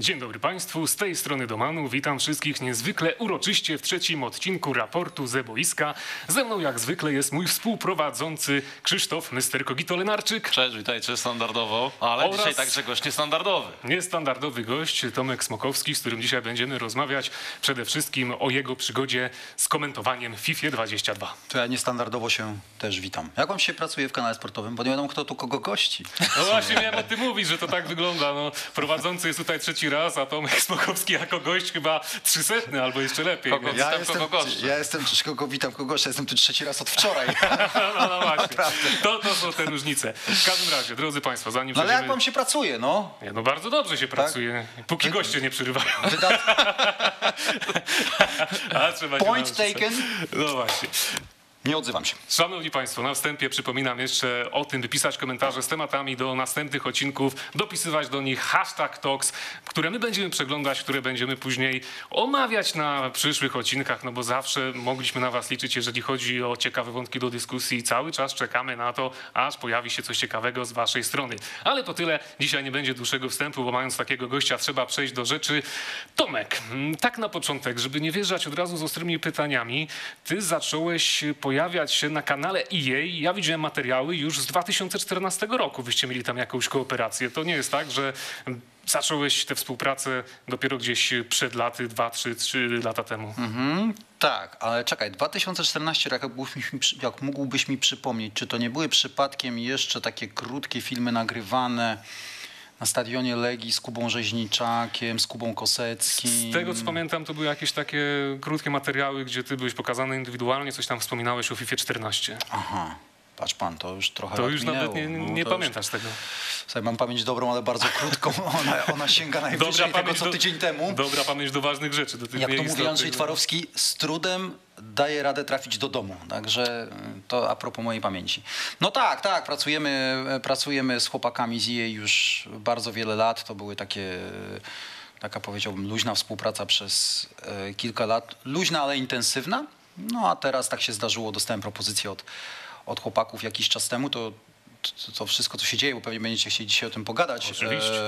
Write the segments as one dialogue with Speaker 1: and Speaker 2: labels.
Speaker 1: Dzień dobry Państwu, z tej strony Domanu witam wszystkich niezwykle uroczyście w trzecim odcinku raportu ze boiska. Ze mną jak zwykle jest mój współprowadzący Krzysztof Mr. Kogito Lenarczyk.
Speaker 2: Cześć, witajcie standardowo, ale
Speaker 1: Oraz-
Speaker 2: dzisiaj także gość niestandardowy.
Speaker 1: Niestandardowy gość Tomek Smokowski, z którym dzisiaj będziemy rozmawiać przede wszystkim o jego przygodzie z komentowaniem FIFA 22.
Speaker 3: To ja niestandardowo się też witam. Jak wam się pracuje w kanale sportowym? Bo nie wiadomo, kto tu kogo gości.
Speaker 1: No właśnie miałem o tym mówić, że to tak wygląda. No, prowadzący jest tutaj trzeci raz, a Tomek Smokowski jako gość chyba trzysetny albo jeszcze lepiej.
Speaker 2: Kogo-. Ja jestem
Speaker 3: ja jestem, kogo witam, kogo goszczę. Jestem tu trzeci raz od wczoraj.
Speaker 1: No, no właśnie. To, to są te różnice. W każdym razie, drodzy Państwo, zanim
Speaker 3: No ale jak wam się pracuje, no?
Speaker 1: Nie, no bardzo dobrze się pracuje, póki goście nie przerywają.
Speaker 3: Wyda...
Speaker 1: A,
Speaker 3: Point taken.
Speaker 1: No właśnie.
Speaker 3: Nie odzywam się.
Speaker 1: Szanowni Państwo, na wstępie przypominam jeszcze o tym, wypisać komentarze z tematami do następnych odcinków, dopisywać do nich hashtag talks, które my będziemy przeglądać, które będziemy później omawiać na przyszłych odcinkach, no bo zawsze mogliśmy na Was liczyć, jeżeli chodzi o ciekawe wątki do dyskusji. Cały czas czekamy na to, aż pojawi się coś ciekawego z Waszej strony. Ale to tyle. Dzisiaj nie będzie dłuższego wstępu, bo mając takiego gościa, trzeba przejść do rzeczy. Tomek, mm, tak na początek, żeby nie wjeżdżać od razu z ostrymi pytaniami, ty zacząłeś pojawiać się na kanale EA. Ja widziałem materiały już z 2014 roku. Wyście mieli tam jakąś kooperację. To nie jest tak, że zacząłeś tę współpracę dopiero gdzieś przed laty, dwa, trzy, trzy lata temu.
Speaker 3: Mhm, tak, ale czekaj, 2014, jak jak mógłbyś mi przypomnieć, czy to nie były przypadkiem jeszcze takie krótkie filmy nagrywane na stadionie Legii z Kubą Rzeźniczakiem, z Kubą Koseckim?
Speaker 1: Z tego co pamiętam, to były jakieś takie krótkie materiały, gdzie ty byłeś pokazany indywidualnie, coś tam wspominałeś o FIFA 14.
Speaker 3: Aha, patrz pan, to już trochę
Speaker 1: To już
Speaker 3: minęło.
Speaker 1: nawet nie,
Speaker 3: No,
Speaker 1: nie
Speaker 3: już-
Speaker 1: pamiętasz tego.
Speaker 3: Słuchaj, mam pamięć dobrą, ale bardzo krótką. Ona, ona sięga najwyżej tego, co
Speaker 1: do-
Speaker 3: tydzień temu.
Speaker 1: Dobra pamięć do ważnych rzeczy. Do tych
Speaker 3: Jak to mówi. Andrzej Twarowski, z trudem daje radę trafić do domu. Także y, to a propos mojej pamięci. No tak, tak, pracujemy, e, pracujemy z chłopakami z EA już bardzo wiele lat. To były takie, e, taka powiedziałbym, luźna współpraca przez kilka lat. Luźna, ale intensywna. No a teraz tak się zdarzyło, dostałem propozycję od, od chłopaków jakiś czas temu. To, to, to wszystko, co się dzieje, bo pewnie będziecie chcieli dzisiaj o tym pogadać.
Speaker 1: Oczywiście.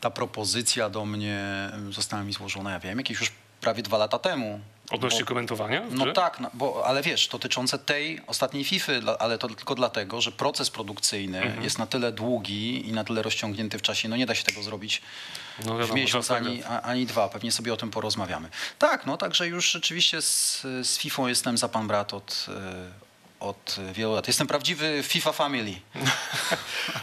Speaker 3: Ta propozycja do mnie została mi złożona, ja wiem, jakieś już prawie dwa lata temu.
Speaker 1: Odnośnie
Speaker 3: Bo-
Speaker 1: komentowania? w
Speaker 3: No tak, no, bo, ale wiesz, dotyczące tej ostatniej FIFA, ale to tylko dlatego, że proces produkcyjny
Speaker 1: Mhm.
Speaker 3: jest na tyle długi i na tyle rozciągnięty w czasie, no nie da się tego zrobić
Speaker 1: No
Speaker 3: w
Speaker 1: wiadomo,
Speaker 3: miesiąc
Speaker 1: czas
Speaker 3: ani, ani dwa. Pewnie sobie o tym porozmawiamy. Tak, no także już rzeczywiście z, z FIFA jestem za pan brat od, e, od wielu lat. Jestem prawdziwy FIFA family.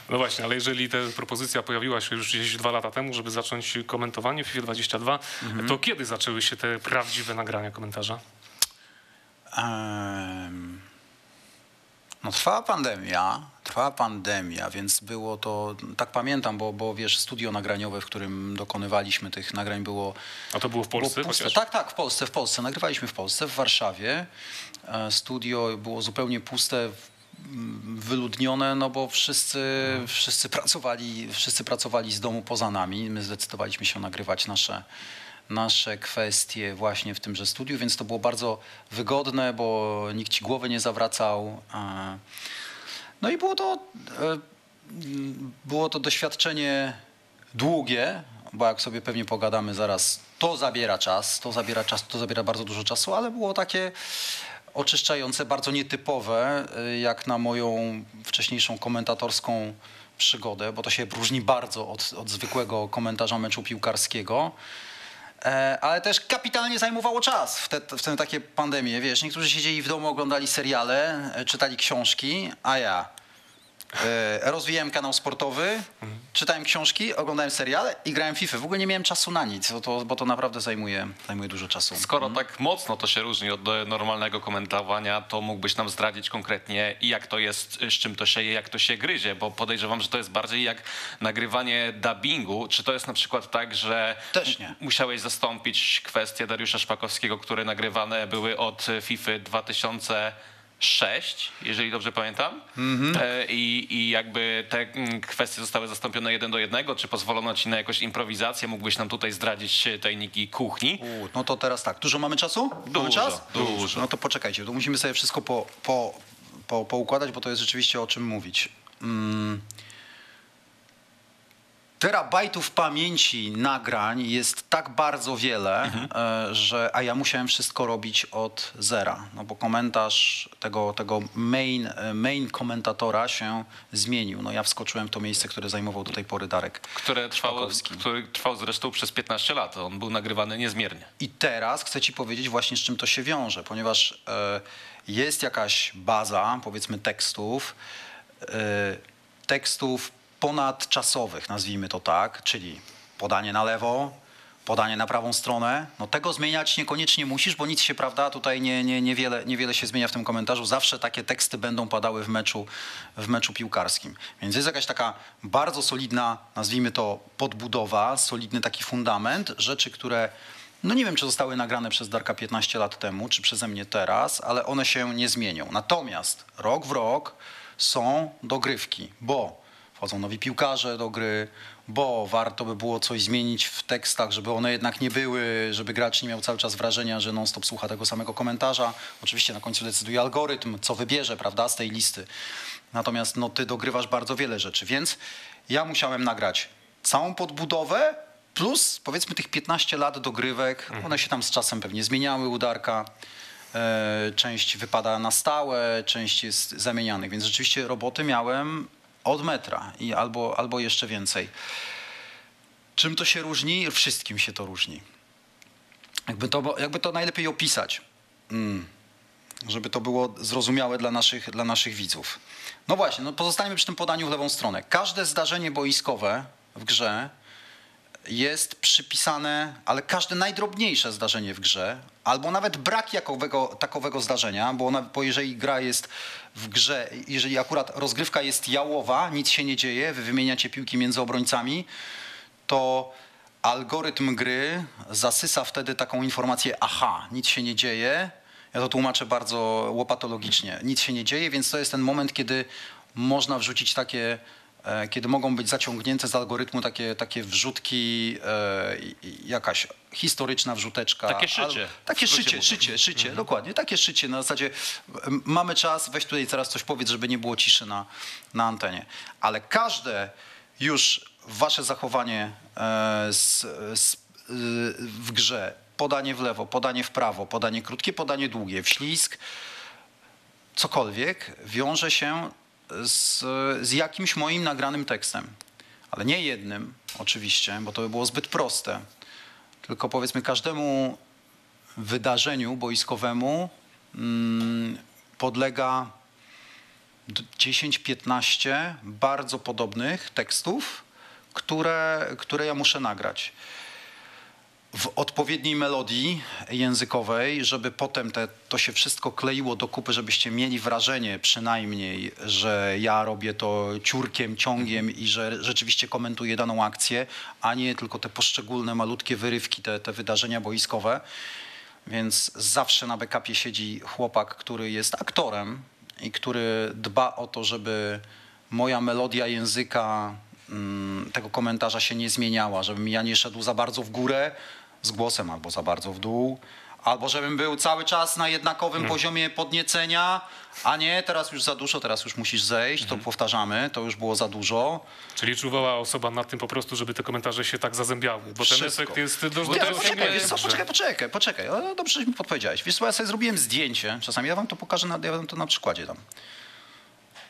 Speaker 1: No właśnie, ale jeżeli ta propozycja pojawiła się już gdzieś dwa lata temu, żeby zacząć komentowanie w FIFA 22,
Speaker 3: Mhm.
Speaker 1: to kiedy zaczęły się te prawdziwe nagrania komentarza?
Speaker 3: Em, No trwała pandemia, trwała pandemia, więc było to, tak pamiętam, bo, bo wiesz, studio nagraniowe, w którym dokonywaliśmy tych nagrań było
Speaker 1: A to było w Polsce
Speaker 3: było? Tak, tak, w Polsce, w Polsce. Nagrywaliśmy w Polsce, w Warszawie. E, Studio było zupełnie puste, wyludnione, no bo wszyscy, wszyscy, pracowali, wszyscy pracowali z domu poza nami. My zdecydowaliśmy się nagrywać nasze, nasze kwestie właśnie w tymże studiu, więc to było bardzo wygodne, bo nikt ci głowy nie zawracał. E, No i było to, e, było to doświadczenie długie, bo jak sobie pewnie pogadamy zaraz, to zabiera czas, to zabiera czas, to zabiera bardzo dużo czasu, ale było takie oczyszczające, bardzo nietypowe, y, jak na moją wcześniejszą komentatorską przygodę, bo to się różni bardzo od, od zwykłego komentarza meczu piłkarskiego. E, Ale też kapitalnie zajmowało czas w te, w te takie pandemie. Wiesz, niektórzy siedzieli w domu, oglądali seriale, e, czytali książki, a ja rozwijałem kanał sportowy, czytałem książki, oglądałem seriale i grałem FIFA. W ogóle nie miałem czasu na nic, bo to, bo to naprawdę zajmuje, zajmuje dużo czasu.
Speaker 2: Skoro tak mocno to się różni od e, normalnego komentowania, to mógłbyś nam zdradzić konkretnie, jak to jest, z czym to się je, jak to się gryzie, bo podejrzewam, że to jest bardziej jak nagrywanie dubbingu. Czy to jest na przykład tak, że musiałeś zastąpić kwestie Dariusza Szpakowskiego, które nagrywane były od e, FIFA 2000 6, jeżeli dobrze pamiętam. E, I, I jakby te mm, kwestie zostały zastąpione jeden do jednego. Czy pozwolono ci na jakąś improwizację? Mógłbyś nam tutaj zdradzić tajniki kuchni?
Speaker 3: U, no to teraz tak, dużo mamy czasu? mamy
Speaker 2: Dużo,
Speaker 3: czas?
Speaker 2: dużo.
Speaker 3: No to poczekajcie, to musimy sobie wszystko po, po, po, poukładać, bo to jest rzeczywiście o czym mówić. Mm. Terabajtów pamięci nagrań jest tak bardzo wiele,
Speaker 2: Mhm.
Speaker 3: e, że a ja musiałem wszystko robić od zera, no bo komentarz tego, tego main, e, main komentatora się zmienił. No ja wskoczyłem w to miejsce, które zajmował do tej pory Darek.
Speaker 2: Które trwało, który trwał zresztą przez 15 lat. On był nagrywany niezmiernie.
Speaker 3: I teraz chcę ci powiedzieć właśnie z czym to się wiąże, ponieważ e, jest jakaś baza, powiedzmy tekstów, tekstów ponadczasowych, nazwijmy to tak, czyli podanie na lewo, podanie na prawą stronę. No tego zmieniać niekoniecznie musisz, bo nic się, prawda, tutaj nie, nie, niewiele, niewiele się zmienia w tym komentarzu. Zawsze takie teksty będą padały w meczu, w meczu piłkarskim. Więc jest jakaś taka bardzo solidna, nazwijmy to podbudowa, solidny taki fundament, rzeczy, które no nie wiem, czy zostały nagrane przez Darka 15 lat temu, czy przeze mnie teraz, ale one się nie zmienią. Natomiast rok w rok są dogrywki, bo wchodzą nowi piłkarze do gry, bo warto by było coś zmienić w tekstach, żeby one jednak nie były, żeby gracz nie miał cały czas wrażenia, że non-stop słucha tego samego komentarza. Oczywiście na końcu decyduje algorytm, co wybierze, prawda, z tej listy. Natomiast no, ty dogrywasz bardzo wiele rzeczy, więc ja musiałem nagrać całą podbudowę plus powiedzmy tych 15 lat dogrywek. One się tam z czasem pewnie zmieniały u Darka. E, Część wypada na stałe, część jest zamienianych, więc rzeczywiście roboty miałem od metra i albo, albo jeszcze więcej. Czym to się różni? Wszystkim się to różni. Jakby to, jakby to najlepiej opisać, mm, żeby to było zrozumiałe dla naszych, dla naszych widzów. No właśnie, no pozostańmy przy tym podaniu w lewą stronę. Każde zdarzenie boiskowe w grze jest przypisane, ale każde najdrobniejsze zdarzenie w grze, albo nawet brak jakowego, takowego zdarzenia, bo, ona, bo jeżeli gra jest w grze, jeżeli akurat rozgrywka jest jałowa, nic się nie dzieje, wy wymieniacie piłki między obrońcami, to algorytm gry zasysa wtedy taką informację, aha, nic się nie dzieje. Ja to tłumaczę bardzo łopatologicznie. Nic się nie dzieje, więc to jest ten moment, kiedy można wrzucić takie, kiedy mogą być zaciągnięte z algorytmu takie, takie wrzutki, e, jakaś historyczna wrzuteczka.
Speaker 2: Takie szycie.
Speaker 3: Albo, takie szycie,
Speaker 2: mówiąc.
Speaker 3: szycie, szycie, dokładnie. Takie szycie na zasadzie mamy czas, weź tutaj teraz coś powiedz, żeby nie było ciszy na, na antenie. Ale każde już wasze zachowanie e, z, z, w grze, podanie w lewo, podanie w prawo, podanie krótkie, podanie długie, wślizg, cokolwiek wiąże się z, z jakimś moim nagranym tekstem. Ale nie jednym, oczywiście, bo to by było zbyt proste. Tylko powiedzmy każdemu wydarzeniu boiskowemu mm, podlega d- 10-15 bardzo podobnych tekstów, które, które ja muszę nagrać w odpowiedniej melodii językowej, żeby potem te, to się wszystko kleiło do kupy, żebyście mieli wrażenie przynajmniej, że ja robię to ciurkiem, ciągiem i że rzeczywiście komentuję daną akcję, a nie tylko te poszczególne malutkie wyrywki, te, te wydarzenia boiskowe. Więc zawsze na backupie siedzi chłopak, który jest aktorem i który dba o to, żeby moja melodia języka mm, tego komentarza się nie zmieniała, żebym ja nie szedł za bardzo w górę z głosem albo za bardzo w dół, albo żebym był cały czas na jednakowym poziomie podniecenia, a nie teraz już za dużo, teraz już musisz zejść, to powtarzamy, to już było za dużo.
Speaker 1: Czyli czuwała osoba nad tym po prostu, żeby te komentarze się tak zazębiały, bo ten
Speaker 3: Wszystko.
Speaker 1: efekt jest dość
Speaker 3: Nie,
Speaker 1: dobrze
Speaker 3: ale poczekaj, wiesz co, poczekaj, poczekaj, poczekaj. O, dobrze, że mi podpowiedziałeś. Wiesz co, ja sobie zrobiłem zdjęcie. Czasami ja wam to pokażę, na, ja wam to na przykładzie dam.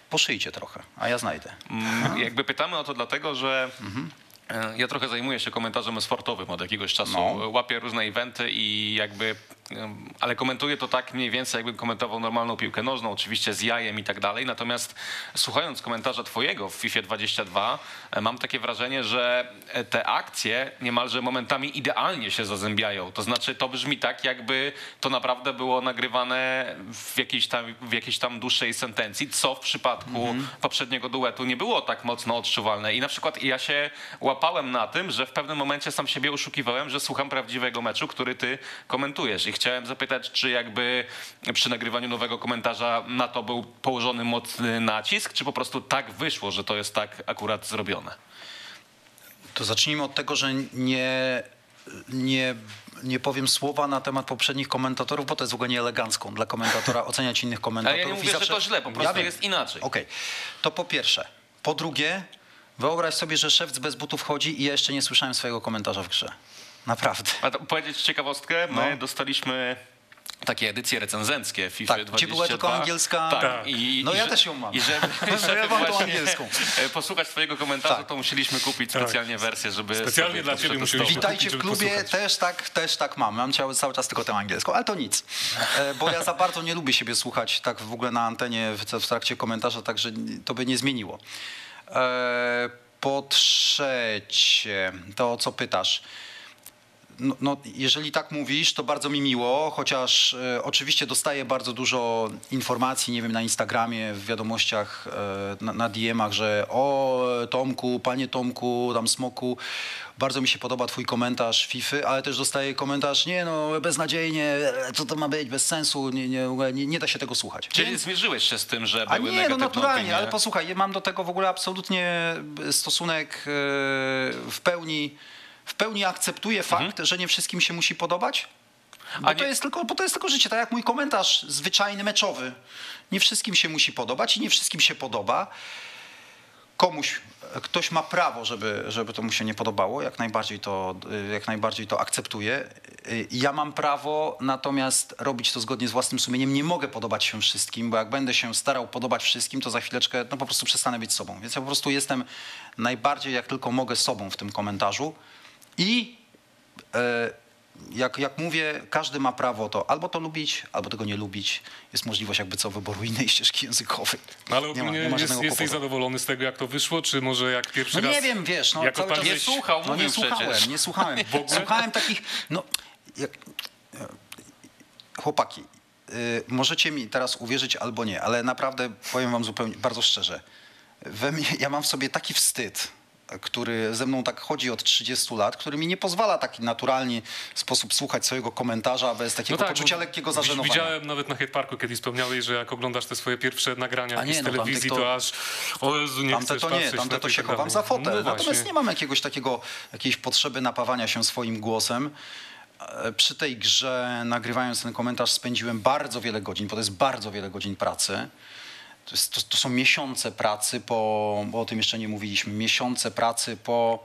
Speaker 3: Poszyjcie trochę, a ja znajdę.
Speaker 2: Mm, Jakby pytamy o to dlatego, że e, ja trochę zajmuję się komentarzem sportowym od jakiegoś czasu.
Speaker 3: No.
Speaker 2: Łapię różne eventy i jakby, ale komentuję to tak mniej więcej, jakbym komentował normalną piłkę nożną, oczywiście z jajem i tak dalej. Natomiast słuchając komentarza twojego w FIFA 22, e, mam takie wrażenie, że e, te akcje niemalże momentami idealnie się zazębiają. To znaczy to brzmi tak, jakby to naprawdę było nagrywane w jakiejś tam, w jakiejś tam dłuższej sentencji, co w przypadku poprzedniego duetu nie było tak mocno odczuwalne. I na przykład ja się łapałem na tym, że w pewnym momencie sam siebie oszukiwałem, że słucham prawdziwego meczu, który ty komentujesz. I chciałem zapytać, czy jakby przy nagrywaniu nowego komentarza na to był położony mocny nacisk, czy po prostu tak wyszło, że to jest tak akurat zrobione?
Speaker 3: To zacznijmy od tego, że nie, nie, nie powiem słowa na temat poprzednich komentatorów, bo to jest w ogóle nieelegancką dla komentatora oceniać innych komentatorów.
Speaker 2: Ale ja nie mówię, że to źle, po prostu
Speaker 3: wiem.
Speaker 2: jest inaczej.
Speaker 3: Okej, to po pierwsze. Po drugie, Wyobraź sobie, że szewc bez butów chodzi i ja jeszcze nie słyszałem swojego komentarza w grze. Naprawdę.
Speaker 2: A to powiedzieć ciekawostkę, my
Speaker 3: No.
Speaker 2: dostaliśmy takie edycje recenzenckie FIFA
Speaker 3: Tak,
Speaker 2: 22.
Speaker 3: gdzie była tylko angielska.
Speaker 2: Tak.
Speaker 1: Tak.
Speaker 2: I,
Speaker 3: No
Speaker 2: i
Speaker 3: ja
Speaker 2: że-
Speaker 3: też ją mam.
Speaker 2: I żeby,
Speaker 3: Ja
Speaker 2: żeby
Speaker 3: mam tą angielską.
Speaker 2: e, posłuchać twojego komentarza,
Speaker 3: Tak.
Speaker 2: to musieliśmy kupić
Speaker 1: Tak.
Speaker 2: specjalnie wersję, żeby
Speaker 1: Specjalnie dla ciebie musieliśmy
Speaker 3: Witajcie w klubie, też tak, też tak mam. Mam cały, cały czas tylko tę angielską, ale to nic. E, Bo ja za bardzo nie lubię siebie słuchać tak w ogóle na antenie w, w trakcie komentarza, także to by nie zmieniło. E, Po trzecie, to o co pytasz? No, no, jeżeli tak mówisz, to bardzo mi miło, chociaż e, oczywiście dostaję bardzo dużo informacji, nie wiem, na Instagramie, w wiadomościach, e, na, na DM-ach, że o Tomku, panie Tomku, tam Smoku, bardzo mi się podoba twój komentarz FIFA, ale też dostaję komentarz, nie no, beznadziejnie, e, co to ma być, bez sensu, nie, nie, nie, nie da się tego słuchać.
Speaker 2: Czyli zmierzyłeś się z tym, że
Speaker 3: A
Speaker 2: były
Speaker 3: nie, no naturalnie,
Speaker 2: opinie.
Speaker 3: ale posłuchaj, mam do tego w ogóle absolutnie stosunek e, w pełni, w pełni akceptuję fakt, że nie wszystkim się musi podobać. Bo,
Speaker 2: Mhm. A
Speaker 3: to
Speaker 2: nie-
Speaker 3: jest tylko, bo to jest tylko życie, tak jak mój komentarz zwyczajny, meczowy. Nie wszystkim się musi podobać i nie wszystkim się podoba. Komuś, ktoś ma prawo, żeby, żeby to mu się nie podobało, jak najbardziej to, jak najbardziej to akceptuję. Y, Ja mam prawo natomiast robić to zgodnie z własnym sumieniem. Nie mogę podobać się wszystkim, bo jak będę się starał podobać wszystkim, to za chwileczkę no, po prostu przestanę być sobą. Więc ja po prostu jestem najbardziej jak tylko mogę sobą w tym komentarzu i e, jak, jak mówię, każdy ma prawo to albo to lubić, albo tego nie lubić. Jest możliwość jakby co wyboru innej ścieżki językowej.
Speaker 1: No ale
Speaker 3: Nie ma- nie ma
Speaker 1: jest, jesteś
Speaker 3: kłopotu.
Speaker 1: zadowolony z tego, jak to wyszło, czy może jak pierwszy
Speaker 3: No
Speaker 1: raz...
Speaker 3: nie wiem, wiesz, no
Speaker 1: jako
Speaker 3: cały czas
Speaker 2: Nie słuchał,
Speaker 3: No nie słuchałem,
Speaker 2: przecież.
Speaker 3: nie słuchałem.
Speaker 1: W ogóle?
Speaker 3: Słuchałem takich, no jak, chłopaki, y, możecie mi teraz uwierzyć albo nie, ale naprawdę powiem wam zupełnie, bardzo szczerze. We mnie, ja mam w sobie taki wstyd, który ze mną tak chodzi od 30 lat, który mi nie pozwala taki naturalnie sposób słuchać swojego komentarza bez takiego poczucia
Speaker 1: No bo
Speaker 3: lekkiego
Speaker 1: wi-
Speaker 3: zażenowania.
Speaker 1: Widziałem nawet na Hate Parku kiedyś wspomniałeś, że jak oglądasz te swoje pierwsze nagrania
Speaker 3: nie,
Speaker 1: z
Speaker 3: no,
Speaker 1: telewizji, to...
Speaker 3: to-
Speaker 1: aż o Jezu, nie
Speaker 3: Tamte to nie, tamte
Speaker 1: na
Speaker 3: to się
Speaker 1: tak
Speaker 3: chowam za fotel.
Speaker 1: No
Speaker 3: Natomiast
Speaker 1: właśnie.
Speaker 3: nie mam jakiegoś takiego, jakiejś potrzeby napawania się swoim głosem. E, Przy tej grze, nagrywając ten komentarz, spędziłem bardzo wiele godzin, bo to jest bardzo wiele godzin pracy. To, jest, to, to są miesiące pracy po, bo o tym jeszcze nie mówiliśmy, miesiące pracy po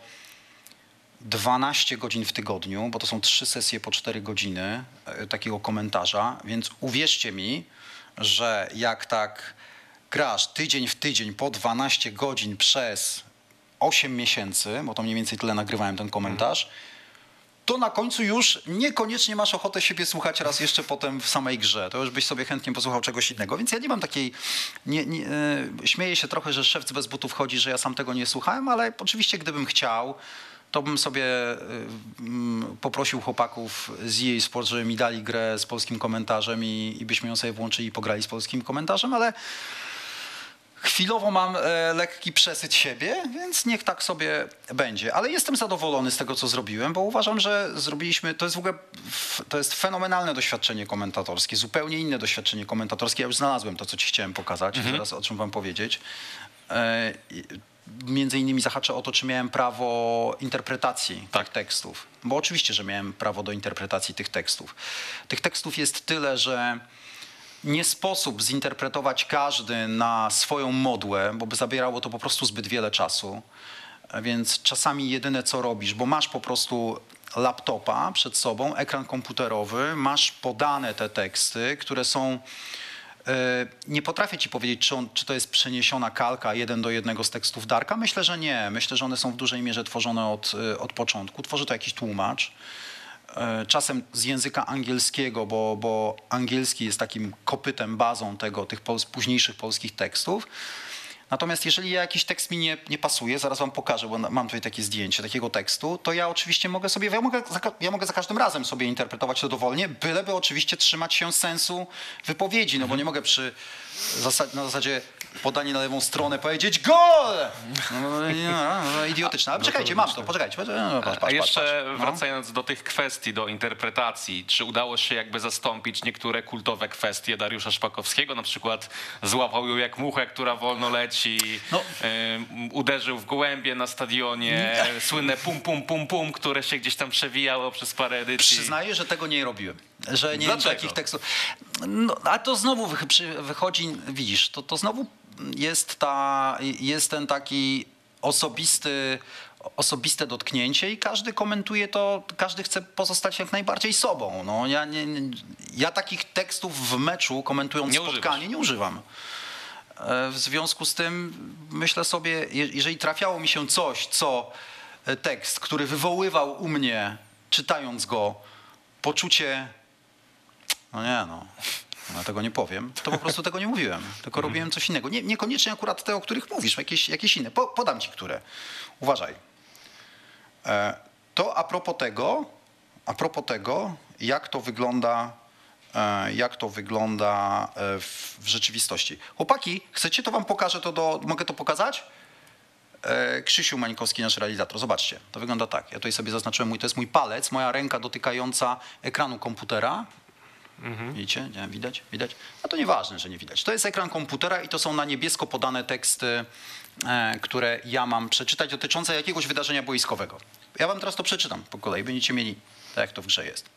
Speaker 3: 12 godzin w tygodniu, bo to są trzy sesje po 4 godziny e, takiego komentarza, więc uwierzcie mi, że jak tak grasz tydzień w tydzień po 12 godzin przez 8 miesięcy, bo to mniej więcej tyle nagrywałem ten komentarz, to na końcu już niekoniecznie masz ochotę siebie słuchać raz jeszcze potem w samej grze. To już byś sobie chętnie posłuchał czegoś innego. Więc ja nie mam takiej... Nie, nie, e, śmieję się trochę, że szewc bez butów chodzi, że ja sam tego nie słuchałem, ale oczywiście gdybym chciał, to bym sobie e, poprosił chłopaków z EA Sports, żeby mi dali grę z polskim komentarzem i, i byśmy ją sobie włączyli i pograli z polskim komentarzem, ale Chwilowo mam e, lekki przesyt siebie, więc niech tak sobie będzie. Ale jestem zadowolony z tego, co zrobiłem, bo uważam, że zrobiliśmy. To jest w ogóle to jest fenomenalne doświadczenie komentatorskie, zupełnie inne doświadczenie komentatorskie. Ja już znalazłem to, co ci chciałem pokazać, teraz o czym wam powiedzieć. E, Między innymi zahaczę o to, czy miałem prawo interpretacji
Speaker 2: Tak.
Speaker 3: tych tekstów. Bo oczywiście, że miałem prawo do interpretacji tych tekstów. Tych tekstów jest tyle, że nie sposób zinterpretować każdy na swoją modłę, bo by zabierało to po prostu zbyt wiele czasu. Więc czasami jedyne co robisz, bo masz po prostu laptopa przed sobą, ekran komputerowy, masz podane te teksty, które są. e, Nie potrafię ci powiedzieć, czy, on, czy to jest przeniesiona kalka jeden do jednego z tekstów Darka. Myślę, że nie. Myślę, że one są w dużej mierze tworzone od, e, od początku. Tworzy to jakiś tłumacz czasem z języka angielskiego, bo, bo angielski jest takim kopytem, bazą tego, tych pols- późniejszych polskich tekstów. Natomiast jeżeli jakiś tekst mi nie, nie pasuje, zaraz wam pokażę, bo mam tutaj takie zdjęcie takiego tekstu, to ja oczywiście mogę sobie, ja mogę, ja mogę za każdym razem sobie interpretować to dowolnie, byleby oczywiście trzymać się sensu wypowiedzi, no bo nie mogę przy zasad, na zasadzie podanie na lewą stronę powiedzieć GOL! No, no, no, no, idiotyczne. Ale czekajcie, mam to, poczekajcie. Patrz, patrz,
Speaker 2: A jeszcze
Speaker 3: patrz.
Speaker 2: Wracając do tych kwestii, do interpretacji, czy udało się jakby zastąpić niektóre kultowe kwestie Dariusza Szpakowskiego, na przykład złapał ją jak muchę, która wolno leci,
Speaker 3: No.
Speaker 2: uderzył w gołębie na stadionie, słynne pum pum pum pum, które się gdzieś tam przewijało przez parę edycji.
Speaker 3: Przyznaję, że tego nie robiłem. Że nie
Speaker 2: Dlaczego?
Speaker 3: takich tekstów. No, a to znowu wychodzi, widzisz, to, to znowu jest, ta, jest ten taki osobisty, osobiste dotknięcie i każdy komentuje to, każdy chce pozostać jak najbardziej sobą. No, ja, nie, ja takich tekstów w meczu komentując
Speaker 2: Nie
Speaker 3: spotkanie
Speaker 2: używasz.
Speaker 3: nie używam. E, W związku z tym myślę sobie, je- jeżeli trafiało mi się coś, co e, tekst, który wywoływał u mnie, czytając go, poczucie, no nie no, no tego nie powiem, to po prostu tego nie mówiłem, tylko robiłem coś innego. Nie, niekoniecznie akurat te, o których mówisz, jakieś, jakieś inne. Po, podam ci które. Uważaj. E, To a propos tego, a propos tego, jak to wygląda, e, jak to wygląda e, w, w rzeczywistości. Chłopaki, chcecie, to wam pokażę to do, mogę to pokazać? Krzysiu Mańkowski, nasz realizator. Zobaczcie, to wygląda tak. Ja tutaj sobie zaznaczyłem mój, to jest mój palec, moja ręka dotykająca ekranu komputera. Widzicie? Nie, widać? Widać? A to nieważne, że nie widać. To jest ekran komputera i to są na niebiesko podane teksty, e, które ja mam przeczytać dotyczące jakiegoś wydarzenia boiskowego. Ja wam teraz to przeczytam po kolei. Będziecie mieli tak, jak to w grze jest.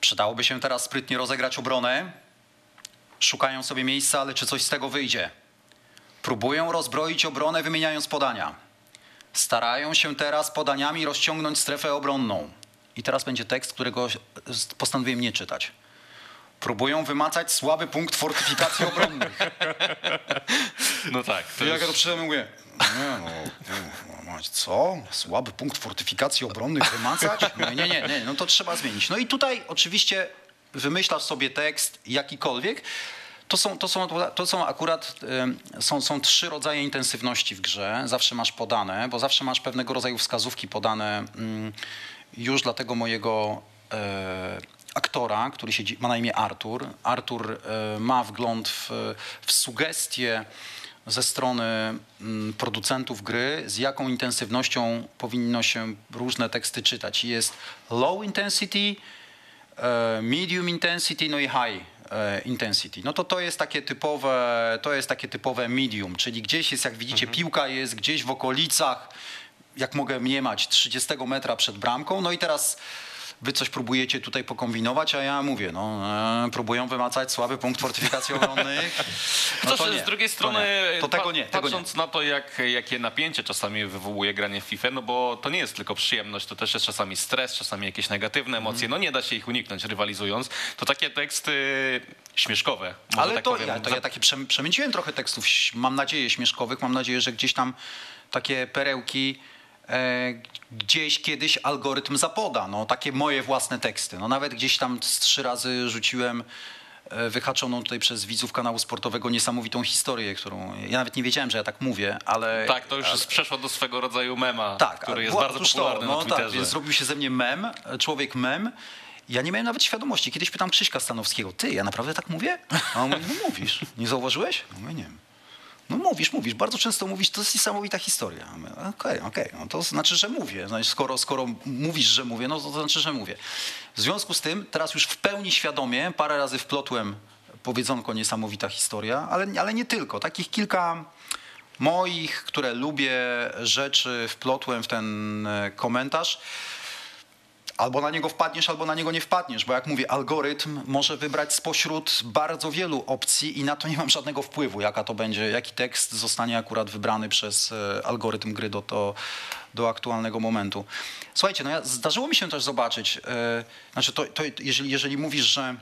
Speaker 3: Przydałoby się teraz sprytnie rozegrać obronę. Szukają sobie miejsca, ale czy coś z tego wyjdzie? Próbują rozbroić obronę, wymieniając podania. Starają się teraz podaniami rozciągnąć strefę obronną. I teraz będzie tekst, którego postanowiłem nie czytać. Próbują wymacać słaby punkt fortyfikacji obronnych.
Speaker 2: No tak. To
Speaker 3: I jak ja to przeczytam, mówię, nie no, no, co? Słaby punkt fortyfikacji obronnych wymacać? Mówię, nie, nie, nie, no to trzeba zmienić. No i tutaj oczywiście wymyślasz sobie tekst jakikolwiek. To są, to są, to są akurat są, są trzy rodzaje intensywności w grze. Zawsze masz podane, bo zawsze masz pewnego rodzaju wskazówki podane ym, już dla tego mojego e, aktora, który się, ma na imię Artur. Artur e, ma wgląd w, w sugestie ze strony mm, producentów gry, z jaką intensywnością powinno się różne teksty czytać. Jest low intensity, e, medium intensity, no i high intensity. No to to jest takie typowe, to jest takie typowe medium, czyli gdzieś jest, jak widzicie, piłka jest gdzieś w okolicach, jak mogę mniemać, 30 metra przed bramką. No i teraz wy coś próbujecie tutaj pokombinować, a ja mówię, no e, próbują wymacać słaby punkt fortyfikacji obronnych. No
Speaker 2: Chociaż
Speaker 3: to nie,
Speaker 2: z drugiej
Speaker 3: to
Speaker 2: strony,
Speaker 3: nie. To tego nie, tego nie.
Speaker 2: patrząc na to, jak, jakie napięcie czasami wywołuje granie w FIFA, no bo to nie jest tylko przyjemność, to też jest czasami stres, czasami jakieś negatywne emocje,
Speaker 3: Mhm.
Speaker 2: no nie da się ich uniknąć rywalizując, to takie teksty śmieszkowe,
Speaker 3: Ale
Speaker 2: tak
Speaker 3: to,
Speaker 2: powiem.
Speaker 3: ja, to ja takie przem- przemyciłem trochę tekstów, mam nadzieję, śmieszkowych. Mam nadzieję, że gdzieś tam takie perełki gdzieś kiedyś algorytm zapoda. No, takie moje własne teksty. No, nawet gdzieś tam z trzy razy rzuciłem e, wyhaczoną tutaj przez widzów kanału sportowego niesamowitą historię, którą ja nawet nie wiedziałem, że ja tak mówię, ale...
Speaker 2: Tak, to już przeszło do swego rodzaju mema,
Speaker 3: Tak,
Speaker 2: który jest bardzo popularny
Speaker 3: to, no
Speaker 2: na Twitterze.
Speaker 3: Tak, więc zrobił się ze mnie mem, człowiek mem. Ja nie miałem nawet świadomości. Kiedyś pytam Krzyśka Stanowskiego, ty, ja naprawdę tak mówię? A on mówi, no mówisz. Nie zauważyłeś? No nie wiem. No mówisz, mówisz, bardzo często mówisz, to jest niesamowita historia. Okej, okej, no to znaczy, że mówię. Znaczy, skoro, skoro mówisz, że mówię, no to, to znaczy, że mówię. W związku z tym, teraz już w pełni świadomie, parę razy wplotłem powiedzonko niesamowita historia, ale, ale nie tylko. Takich kilka moich, które lubię, rzeczy wplotłem w ten e, komentarz. Albo na niego wpadniesz, albo na niego nie wpadniesz, bo jak mówię, algorytm może wybrać spośród bardzo wielu opcji i na to nie mam żadnego wpływu, jaka to będzie, jaki tekst zostanie akurat wybrany przez e, algorytm gry do, to, do aktualnego momentu. Słuchajcie, no ja, zdarzyło mi się też zobaczyć, e, znaczy to, to jeżeli, jeżeli mówisz, że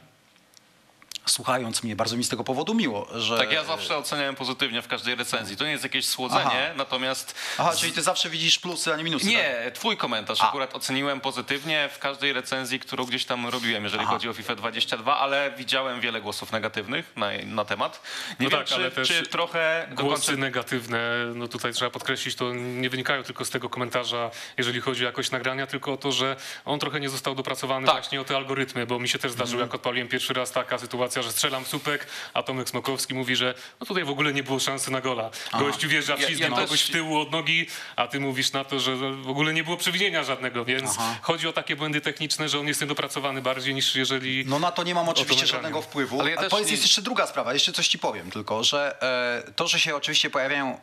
Speaker 3: słuchając mnie, bardzo mi z tego powodu miło, że...
Speaker 2: Tak, ja zawsze oceniałem pozytywnie w każdej recenzji. To nie jest jakieś słodzenie,
Speaker 3: Aha.
Speaker 2: natomiast
Speaker 3: Aha, czyli ty zawsze widzisz plusy, a nie minusy. tak?
Speaker 2: Nie, twój komentarz
Speaker 3: A.
Speaker 2: akurat oceniłem pozytywnie w każdej recenzji, którą gdzieś tam robiłem, jeżeli
Speaker 3: Aha.
Speaker 2: chodzi o FIFA 22, ale widziałem wiele głosów negatywnych na, na temat. Nie
Speaker 1: No
Speaker 2: wiem,
Speaker 1: tak,
Speaker 2: czy,
Speaker 1: ale też
Speaker 2: czy trochę
Speaker 1: Głosy
Speaker 2: końca...
Speaker 1: negatywne, no tutaj trzeba podkreślić, to nie wynikają tylko z tego komentarza, jeżeli chodzi o jakość nagrania, tylko o to, że on trochę nie został dopracowany
Speaker 2: Tak.
Speaker 1: właśnie o te algorytmy, bo mi się też zdarzyło, jak odpaliłem pierwszy raz taka sytuacja, że strzelam w słupek, a Tomek Smokowski mówi, że no tutaj w ogóle nie było szansy na gola. Gościu wjeżdża
Speaker 2: Ja- ja
Speaker 1: wślizgiem
Speaker 2: też-
Speaker 1: kogoś w tyłu od nogi, a ty mówisz na to, że w ogóle nie było przewinienia żadnego, więc
Speaker 3: Aha.
Speaker 1: chodzi o takie błędy techniczne, że on jest niedopracowany bardziej niż jeżeli...
Speaker 3: No na to nie mam oczywiście żadnego wpływu.
Speaker 2: Ale ja
Speaker 3: Ale powiedz,
Speaker 2: nie-
Speaker 3: jest jeszcze druga sprawa, jeszcze coś ci powiem tylko, że e, to, że się oczywiście pojawiają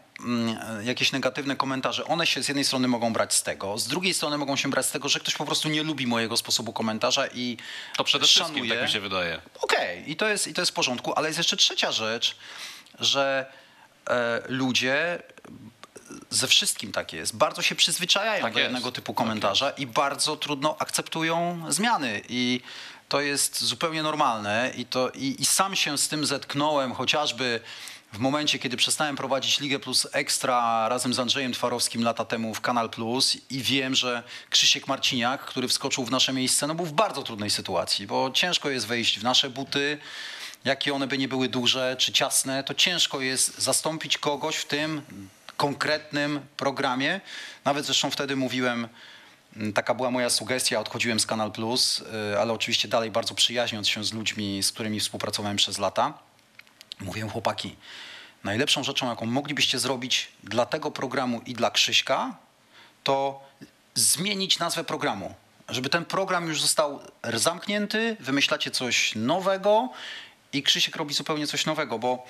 Speaker 3: jakieś negatywne komentarze, one się z jednej strony mogą brać z tego, z drugiej strony mogą się brać z tego, że ktoś po prostu nie lubi mojego sposobu komentarza i
Speaker 2: To przede wszystkim, tak mi się wydaje.
Speaker 3: Okej, i, to jest, i to jest w porządku, ale jest jeszcze trzecia rzecz, że e, ludzie ze wszystkim tak jest. Bardzo się przyzwyczajają
Speaker 2: Tak
Speaker 3: do
Speaker 2: jest.
Speaker 3: jednego typu komentarza i bardzo trudno akceptują zmiany. I to jest zupełnie normalne i, to, i, i sam się z tym zetknąłem chociażby w momencie, kiedy przestałem prowadzić Ligę Plus Ekstra razem z Andrzejem Twarowskim lata temu w Kanal Plus i wiem, że Krzysiek Marciniak, który wskoczył w nasze miejsce, no był w bardzo trudnej sytuacji, bo ciężko jest wejść w nasze buty, jakie one by nie były duże czy ciasne, to ciężko jest zastąpić kogoś w tym konkretnym programie. Nawet zresztą wtedy mówiłem, taka była moja sugestia, odchodziłem z Kanal Plus, y, ale oczywiście dalej bardzo przyjaźniąc się z ludźmi, z którymi współpracowałem przez lata. Mówiłem, chłopaki, najlepszą rzeczą, jaką moglibyście zrobić dla tego programu i dla Krzyśka, to zmienić nazwę programu. Żeby ten program już został zamknięty, wymyślacie coś nowego i Krzysiek robi zupełnie coś nowego, bo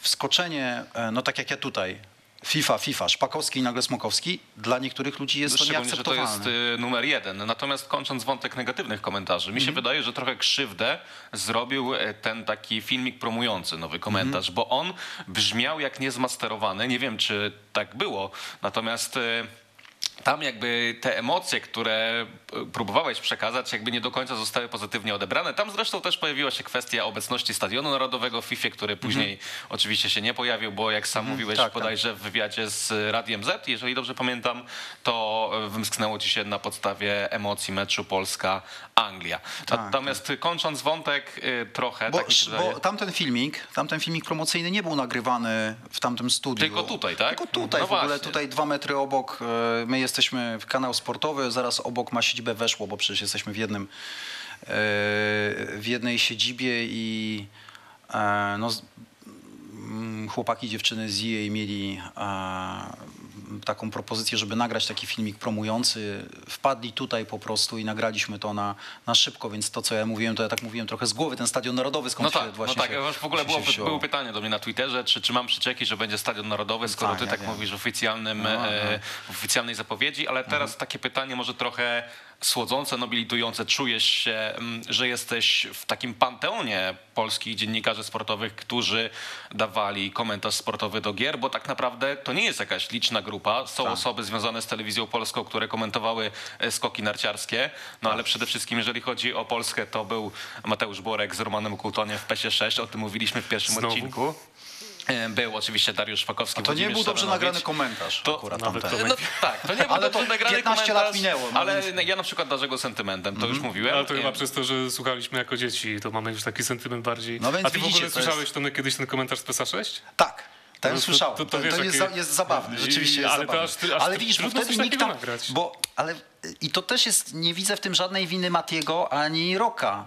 Speaker 3: wskoczenie, e, no tak jak ja tutaj, FIFA, FIFA, Szpakowski i nagle Smokowski, dla niektórych ludzi jest to
Speaker 2: Szczególnie, że to
Speaker 3: nieakceptowalne.
Speaker 2: jest y, numer jeden. Natomiast kończąc wątek negatywnych komentarzy, mi się wydaje, że trochę krzywdę zrobił e, ten taki filmik promujący nowy komentarz, bo on brzmiał jak niezmasterowany. Nie wiem, czy tak było. Natomiast y, tam jakby te emocje, które y, próbowałeś przekazać, jakby nie do końca zostały pozytywnie odebrane. Tam zresztą też pojawiła się kwestia obecności Stadionu Narodowego w FIFA, który później oczywiście się nie pojawił, bo jak sam mówiłeś
Speaker 3: tak, tak.
Speaker 2: bodajże w wywiadzie z Radiem Z, jeżeli dobrze pamiętam, to e, wymsknęło ci się na podstawie emocji meczu Polska-Anglia. Natomiast kończąc wątek y, trochę,
Speaker 3: Bo,
Speaker 2: tak
Speaker 3: bo tamten filmik, tamten filmik promocyjny nie był nagrywany w tamtym studiu.
Speaker 2: Tylko tutaj, tak?
Speaker 3: Tylko tutaj,
Speaker 2: No
Speaker 3: w ogóle
Speaker 2: właśnie.
Speaker 3: tutaj dwa metry obok. e, My jesteśmy w kanał sportowy, zaraz obok ma siedzibę Weszło, bo przecież jesteśmy w jednym, e, w jednej siedzibie i e, no, mm, chłopaki dziewczyny z EA mieli e, taką propozycję, żeby nagrać taki filmik promujący. Wpadli tutaj po prostu i nagraliśmy to na, na szybko, więc to, co ja mówiłem, to ja tak mówiłem trochę z głowy, ten Stadion Narodowy, skąd
Speaker 2: No
Speaker 3: się
Speaker 2: tak, no
Speaker 3: właśnie
Speaker 2: tak.
Speaker 3: się,
Speaker 2: w ogóle było, było pytanie do mnie na Twitterze, czy, czy mam przyczeki, że będzie Stadion Narodowy, skoro
Speaker 3: Tak,
Speaker 2: ty
Speaker 3: ja
Speaker 2: tak
Speaker 3: wiem.
Speaker 2: mówisz w oficjalnym,
Speaker 3: No,
Speaker 2: e, w oficjalnej zapowiedzi, ale teraz
Speaker 3: Mhm.
Speaker 2: takie pytanie może trochę słodzące, nobilitujące. Czujesz się, mm, że jesteś w takim panteonie polskich dziennikarzy sportowych, którzy dawali komentarz sportowy do gier, bo tak naprawdę to nie jest jakaś liczna grupa. Są
Speaker 3: Tak.
Speaker 2: osoby związane z telewizją polską, które komentowały e, skoki narciarskie, no ale przede wszystkim jeżeli chodzi o Polskę, to był Mateusz Borek z Romanem Kultoniem w PESie 6, o tym mówiliśmy w pierwszym
Speaker 1: Znowu?
Speaker 2: odcinku. E, Był oczywiście Dariusz Szpakowski.
Speaker 3: A to nie był dobrze nagrany komentarz
Speaker 2: To
Speaker 3: akurat
Speaker 1: nawet to
Speaker 2: No, tak, to nie był
Speaker 3: Ale
Speaker 2: dobrze
Speaker 3: to
Speaker 2: nagrany
Speaker 3: 15 lat
Speaker 2: komentarz,
Speaker 3: minęło, no
Speaker 2: ale
Speaker 3: więc-
Speaker 2: ja na przykład darzę go sentymentem, to już mówiłem.
Speaker 1: Ale to chyba
Speaker 2: E,
Speaker 1: przez to, że słuchaliśmy jako dzieci, to mamy już taki sentyment bardziej.
Speaker 3: No więc
Speaker 1: A ty w
Speaker 3: widzicie,
Speaker 1: ogóle
Speaker 3: to jest-
Speaker 1: słyszałeś Tomek, kiedyś ten komentarz z PESA 6?
Speaker 3: Tak. Ten
Speaker 1: No to-
Speaker 3: słyszałem.
Speaker 1: to-
Speaker 3: To,
Speaker 1: to
Speaker 3: to,
Speaker 1: wiesz,
Speaker 3: jest,
Speaker 1: jakie-
Speaker 3: za, jest zabawne,
Speaker 1: I-
Speaker 3: rzeczywiście jest
Speaker 1: ale to
Speaker 3: zabawne.
Speaker 1: aż ty- aż
Speaker 3: ale widzisz, bo wtedy nikt tam...
Speaker 1: nagrać.
Speaker 3: Bo, ale, I to też jest, nie widzę w tym żadnej winy Matiego ani Roka.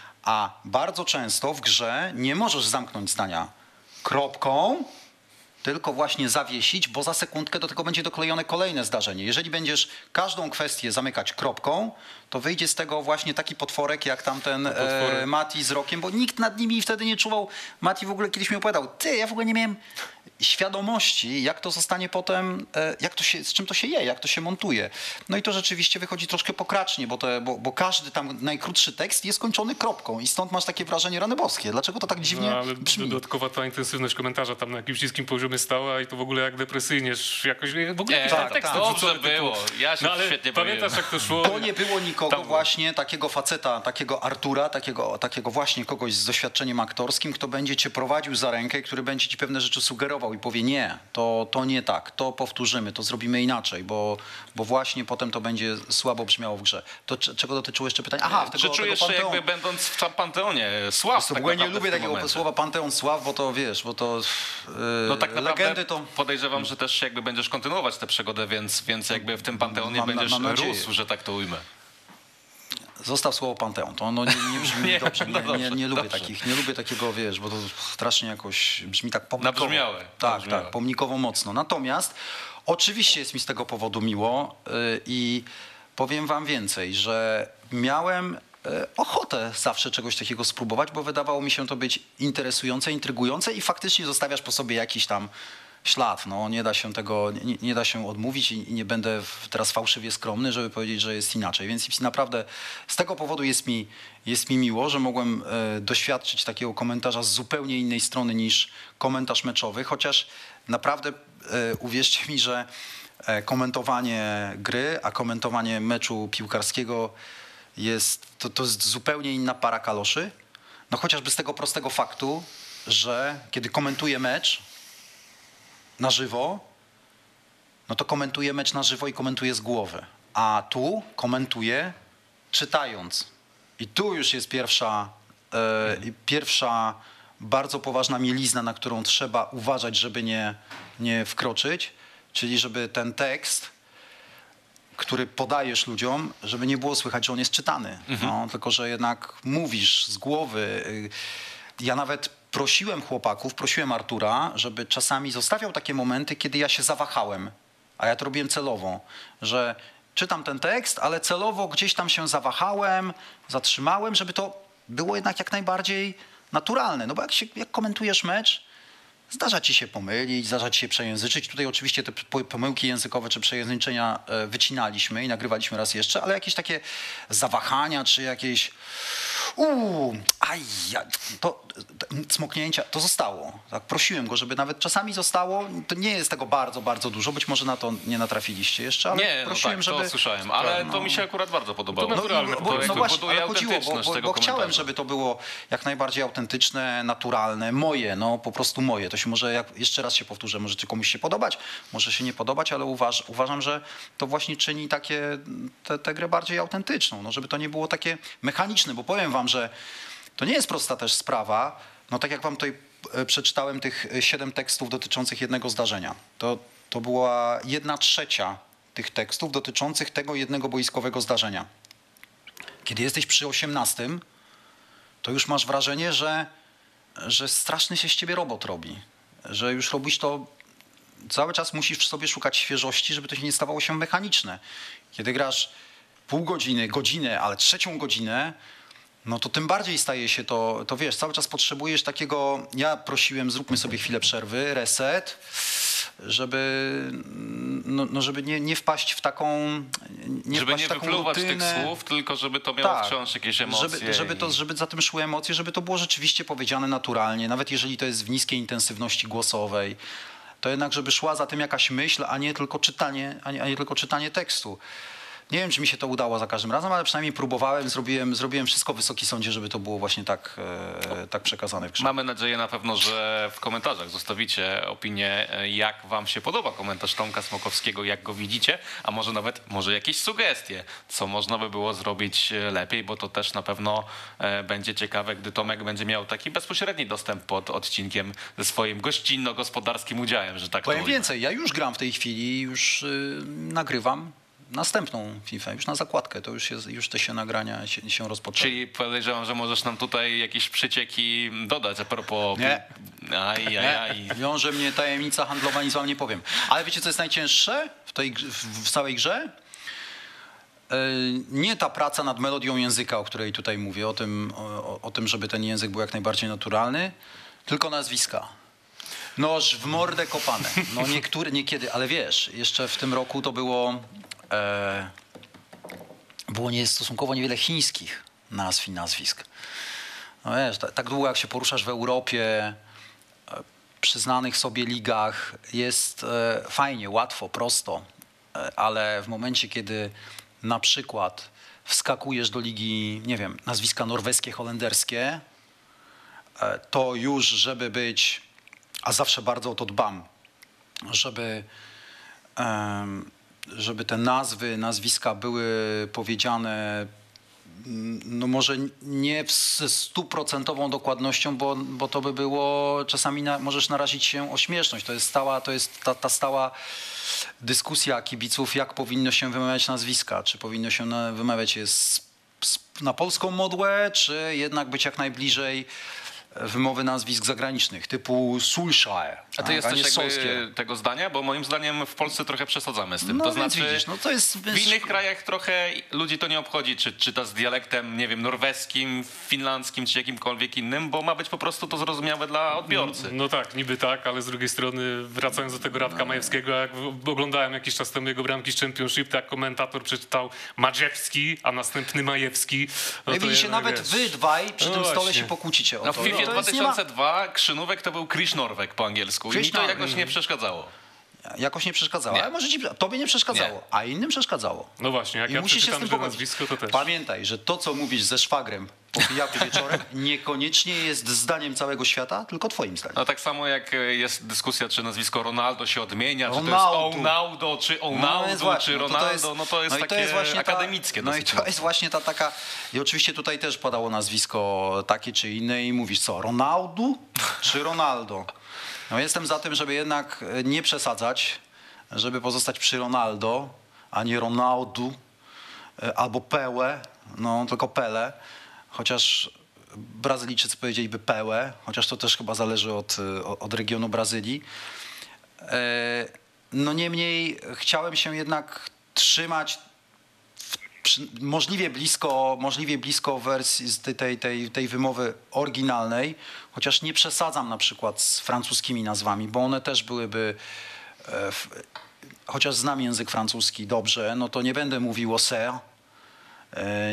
Speaker 3: A bardzo często w grze nie możesz zamknąć zdania kropką, tylko właśnie zawiesić, bo za sekundkę do tego będzie doklejone kolejne zdarzenie. Jeżeli będziesz każdą kwestię zamykać kropką, to wyjdzie z tego właśnie taki potworek jak tamten e, Mati z Rokiem, bo nikt nad nimi wtedy nie czuwał. Mati w ogóle kiedyś mi opowiadał, ty, ja w ogóle nie miałem świadomości, jak to zostanie potem, e, jak to się, z czym to się je, jak to się montuje. No i to rzeczywiście wychodzi troszkę pokracznie, bo, te, bo, bo każdy tam najkrótszy tekst jest kończony kropką i stąd masz takie wrażenie rany boskie. Dlaczego to tak dziwnie
Speaker 1: No, ale
Speaker 3: brzmi?
Speaker 1: dodatkowa ta intensywność komentarza tam na jakimś niskim poziomie stała i to w ogóle jak depresyjnie, jakoś w ogóle
Speaker 2: Nie,
Speaker 3: tak,
Speaker 1: tekst
Speaker 3: tak.
Speaker 1: odrzucony
Speaker 2: Dobrze było. Ja się
Speaker 1: No ale
Speaker 2: świetnie
Speaker 1: pamiętasz
Speaker 2: bawiłem.
Speaker 1: jak to szło?
Speaker 3: To nie było nikogo
Speaker 1: Tam-
Speaker 3: właśnie, takiego faceta, takiego Artura, takiego, takiego właśnie kogoś z doświadczeniem aktorskim, kto będzie cię prowadził za rękę i który będzie ci pewne rzeczy sugerował i powie nie, to, to nie tak, to powtórzymy, to zrobimy inaczej, bo, bo właśnie potem to będzie słabo brzmiało w grze. To czego dotyczyło jeszcze pytania? Aha,
Speaker 2: Czy
Speaker 3: tego,
Speaker 2: czujesz
Speaker 3: tego
Speaker 2: się jakby będąc w Panteonie sław
Speaker 3: To
Speaker 2: tak
Speaker 3: ogóle nie lubię takiego
Speaker 2: momencie?
Speaker 3: słowa Panteon Sław, bo to wiesz, bo to yy,
Speaker 2: No tak naprawdę
Speaker 3: legendy to...
Speaker 2: podejrzewam, że też jakby będziesz kontynuować tę przygodę, więc, więc jakby w tym Panteonie
Speaker 3: Mam-
Speaker 2: będziesz
Speaker 3: mam
Speaker 2: rósł, że tak to ujmę.
Speaker 3: Zostaw słowo Panteon. To ono nie, nie brzmi
Speaker 2: Nie,
Speaker 3: dobrze. Nie,
Speaker 2: no
Speaker 3: nie,
Speaker 2: dobrze,
Speaker 3: nie, lubię
Speaker 2: dobrze.
Speaker 3: takich, nie lubię takiego, wiesz, bo to strasznie jakoś brzmi tak pomnikowo.
Speaker 2: Nabrzmiałe,
Speaker 3: Tak,
Speaker 2: nabrzmiałe.
Speaker 3: tak, pomnikowo mocno. Natomiast oczywiście jest mi z tego powodu miło y, i powiem wam więcej, że miałem y, ochotę zawsze czegoś takiego spróbować, bo wydawało mi się to być interesujące, intrygujące i faktycznie zostawiasz po sobie jakiś tam ślad. No, nie da się tego, nie, nie da się odmówić i nie będę teraz fałszywie skromny, żeby powiedzieć, że jest inaczej. Więc naprawdę z tego powodu jest mi, jest mi miło, że mogłem e, doświadczyć takiego komentarza z zupełnie innej strony niż komentarz meczowy, chociaż naprawdę e, uwierzcie mi, że e, komentowanie gry, a komentowanie meczu piłkarskiego jest, to, to jest zupełnie inna para kaloszy. No chociażby z tego prostego faktu, że kiedy komentuję mecz, na żywo, no to komentuję mecz na żywo i komentuję z głowy. A tu komentuję czytając. I tu już jest pierwsza, i pierwsza bardzo poważna mielizna, na którą trzeba uważać, żeby nie, nie wkroczyć, czyli żeby ten tekst, który podajesz ludziom, żeby nie było słychać, że on jest czytany. No, tylko, że jednak mówisz z głowy. Ja nawet prosiłem chłopaków, prosiłem Artura, żeby czasami zostawiał takie momenty, kiedy ja się zawahałem. A ja to robiłem celowo, że czytam ten tekst, ale celowo gdzieś tam się zawahałem, zatrzymałem, żeby to było jednak jak najbardziej naturalne. No bo jak, się, jak komentujesz mecz, Zdarza ci się pomylić, zdarza ci się przejęzyczyć. Tutaj oczywiście te po- pomyłki językowe czy przejęzyczenia e, wycinaliśmy i nagrywaliśmy raz jeszcze, ale jakieś takie zawahania czy jakieś uuu, aj, ja- to, to cmoknięcia, to zostało. Tak, prosiłem go, żeby nawet czasami zostało. To nie jest tego bardzo, bardzo dużo. Być może na to nie natrafiliście jeszcze, ale
Speaker 2: Nie, no
Speaker 3: prosiłem,
Speaker 2: tak,
Speaker 3: żeby...
Speaker 2: to słyszałem, ale
Speaker 3: No.
Speaker 2: to mi się akurat bardzo podobało.
Speaker 1: To
Speaker 3: No,
Speaker 1: naturalne
Speaker 3: bo, no właśnie, ale chodziło, bo, bo, bo chciałem, żeby to było jak najbardziej autentyczne, naturalne, moje, no po prostu moje. To się może, jak, jeszcze raz się powtórzę, może komuś się podobać, może się nie podobać, ale uważ, uważam, że to właśnie czyni takie, tę grę bardziej autentyczną, no żeby to nie było takie mechaniczne, bo powiem wam, że to nie jest prosta też sprawa, no tak jak wam tutaj e, przeczytałem tych e, siedem tekstów dotyczących jednego zdarzenia, to, to była jedna trzecia tych tekstów dotyczących tego jednego boiskowego zdarzenia. Kiedy jesteś przy 18, to już masz wrażenie, że, że straszny się z ciebie robot robi. Że już robisz to, cały czas musisz w sobie szukać świeżości, żeby to się nie stawało się mechaniczne. Kiedy grasz pół godziny, godzinę, ale trzecią godzinę, no to tym bardziej staje się to, to wiesz, cały czas potrzebujesz takiego, ja prosiłem, zróbmy sobie chwilę przerwy, reset, żeby, no, no żeby nie, nie wpaść w taką, nie
Speaker 2: żeby nie wypluwać tych słów, tylko żeby to miało
Speaker 3: Tak.
Speaker 2: wciąż jakieś emocje.
Speaker 3: Żeby, żeby, to, żeby za tym szły emocje, żeby to było rzeczywiście powiedziane naturalnie, nawet jeżeli to jest w niskiej intensywności głosowej, to jednak, żeby szła za tym jakaś myśl, a nie tylko czytanie, a nie, a nie tylko czytanie tekstu. Nie wiem, czy mi się to udało za każdym razem, ale przynajmniej próbowałem, zrobiłem, zrobiłem wszystko w Wysoki Sądzie, żeby to było właśnie tak, e, tak przekazane w grze.
Speaker 2: Mamy nadzieję na pewno, że w komentarzach zostawicie opinię, e, jak wam się podoba komentarz Tomka Smokowskiego, jak go widzicie, a może nawet może jakieś sugestie, co można by było zrobić e, lepiej, bo to też na pewno e, będzie ciekawe, gdy Tomek będzie miał taki bezpośredni dostęp pod odcinkiem ze swoim gościnno-gospodarskim udziałem, że tak to
Speaker 3: Powiem
Speaker 2: ujmę.
Speaker 3: więcej, ja już gram w tej chwili, już y, nagrywam następną FIFA, już na zakładkę, to już, jest, już te się nagrania się, się rozpoczęły.
Speaker 2: Czyli podejrzewam, że możesz nam tutaj jakieś przecieki dodać a propos...
Speaker 3: Nie.
Speaker 2: Aj, aj, aj.
Speaker 3: Wiąże mnie tajemnica handlowa, nic wam nie powiem. Ale wiecie, co jest najcięższe w, tej, w, w całej grze? Yy, Nie ta praca nad melodią języka, o której tutaj mówię, o tym, o, o tym, żeby ten język był jak najbardziej naturalny, tylko nazwiska. Noż w mordę kopane. No niektóre, niekiedy, ale wiesz, jeszcze w tym roku to było, e, było nie, stosunkowo niewiele chińskich nazw i nazwisk. No wiesz, tak, tak długo jak się poruszasz w Europie, przyznanych sobie ligach jest e, fajnie, łatwo, prosto, e, ale w momencie, kiedy na przykład wskakujesz do ligi, nie wiem, nazwiska norweskie, holenderskie, e, to już, żeby być, a zawsze bardzo o to dbam, żeby, żeby te nazwy, nazwiska były powiedziane no może nie ze stuprocentową dokładnością, bo, bo to by było, czasami na, możesz narazić się o śmieszność. To jest stała, to jest ta, ta stała dyskusja kibiców, jak powinno się wymawiać nazwiska. Czy powinno się wymawiać je z s- na polską modłę, czy jednak być jak najbliżej wymowy nazwisk zagranicznych, typu Sulshire,
Speaker 2: A
Speaker 3: tak,
Speaker 2: ty jesteś jakby tego zdania? Bo moim zdaniem w Polsce trochę przesadzamy z tym.
Speaker 3: No
Speaker 2: to znaczy,
Speaker 3: widzisz, no to jest...
Speaker 2: w innych krajach trochę ludzi to nie obchodzi, czy czyta z dialektem, nie wiem, norweskim, finlandzkim, czy jakimkolwiek innym, bo ma być po prostu to zrozumiałe dla odbiorcy.
Speaker 1: No tak, niby tak, ale z drugiej strony wracając do tego Radka Majewskiego, jak oglądałem jakiś czas temu jego bramki z Championship, to jak komentator przeczytał Madziewski, a następny Majewski.
Speaker 3: No i
Speaker 1: to
Speaker 3: widzicie, nawet
Speaker 1: wiesz,
Speaker 3: wy dwaj przy
Speaker 1: No
Speaker 3: tym stole
Speaker 1: właśnie.
Speaker 3: się pokłócicie o
Speaker 2: No
Speaker 3: to.
Speaker 2: w FIFA
Speaker 3: to jest, nie ma,
Speaker 2: 2002 Krzynówek to był Chris Norweg po angielsku i
Speaker 3: Chris
Speaker 2: mi to jakoś nie przeszkadzało.
Speaker 3: jakoś nie przeszkadzało,
Speaker 2: Nie.
Speaker 3: ale może ci, tobie nie przeszkadzało,
Speaker 2: Nie.
Speaker 3: a innym przeszkadzało.
Speaker 1: No właśnie, jak
Speaker 3: I
Speaker 1: ja
Speaker 3: musisz się z tym
Speaker 1: że nazwisko, to też.
Speaker 3: Pamiętaj, że to, co mówisz ze szwagrem po pijaku wieczorem, niekoniecznie jest zdaniem całego świata, tylko twoim zdaniem.
Speaker 2: No tak samo jak e, jest dyskusja, czy nazwisko Ronaldo się odmienia, czy to
Speaker 3: Ronaldo.
Speaker 2: jest Onaldo, czy
Speaker 3: No,
Speaker 2: Onaldo,
Speaker 3: jest właśnie,
Speaker 2: czy
Speaker 3: no to
Speaker 2: Ronaldo, no to jest
Speaker 3: no
Speaker 2: takie
Speaker 3: właśnie ta-
Speaker 2: akademickie
Speaker 3: no i to jest właśnie ta taka, i oczywiście tutaj też padało nazwisko takie czy inne i mówisz co, Ronaldo czy Ronaldo? No jestem za tym, żeby jednak e, nie przesadzać, żeby pozostać przy Ronaldo, a nie Ronaldo e, albo Pele, no tylko Pele, chociaż Brazylijczycy powiedzieliby Pele, chociaż to też chyba zależy od, od regionu Brazylii. E, No niemniej chciałem się jednak trzymać możliwie blisko, możliwie blisko wersji tej, tej, tej, wymowy oryginalnej, chociaż nie przesadzam na przykład z francuskimi nazwami, bo one też byłyby, e, chociaż znam język francuski dobrze, no to nie będę mówił Auxerre, e,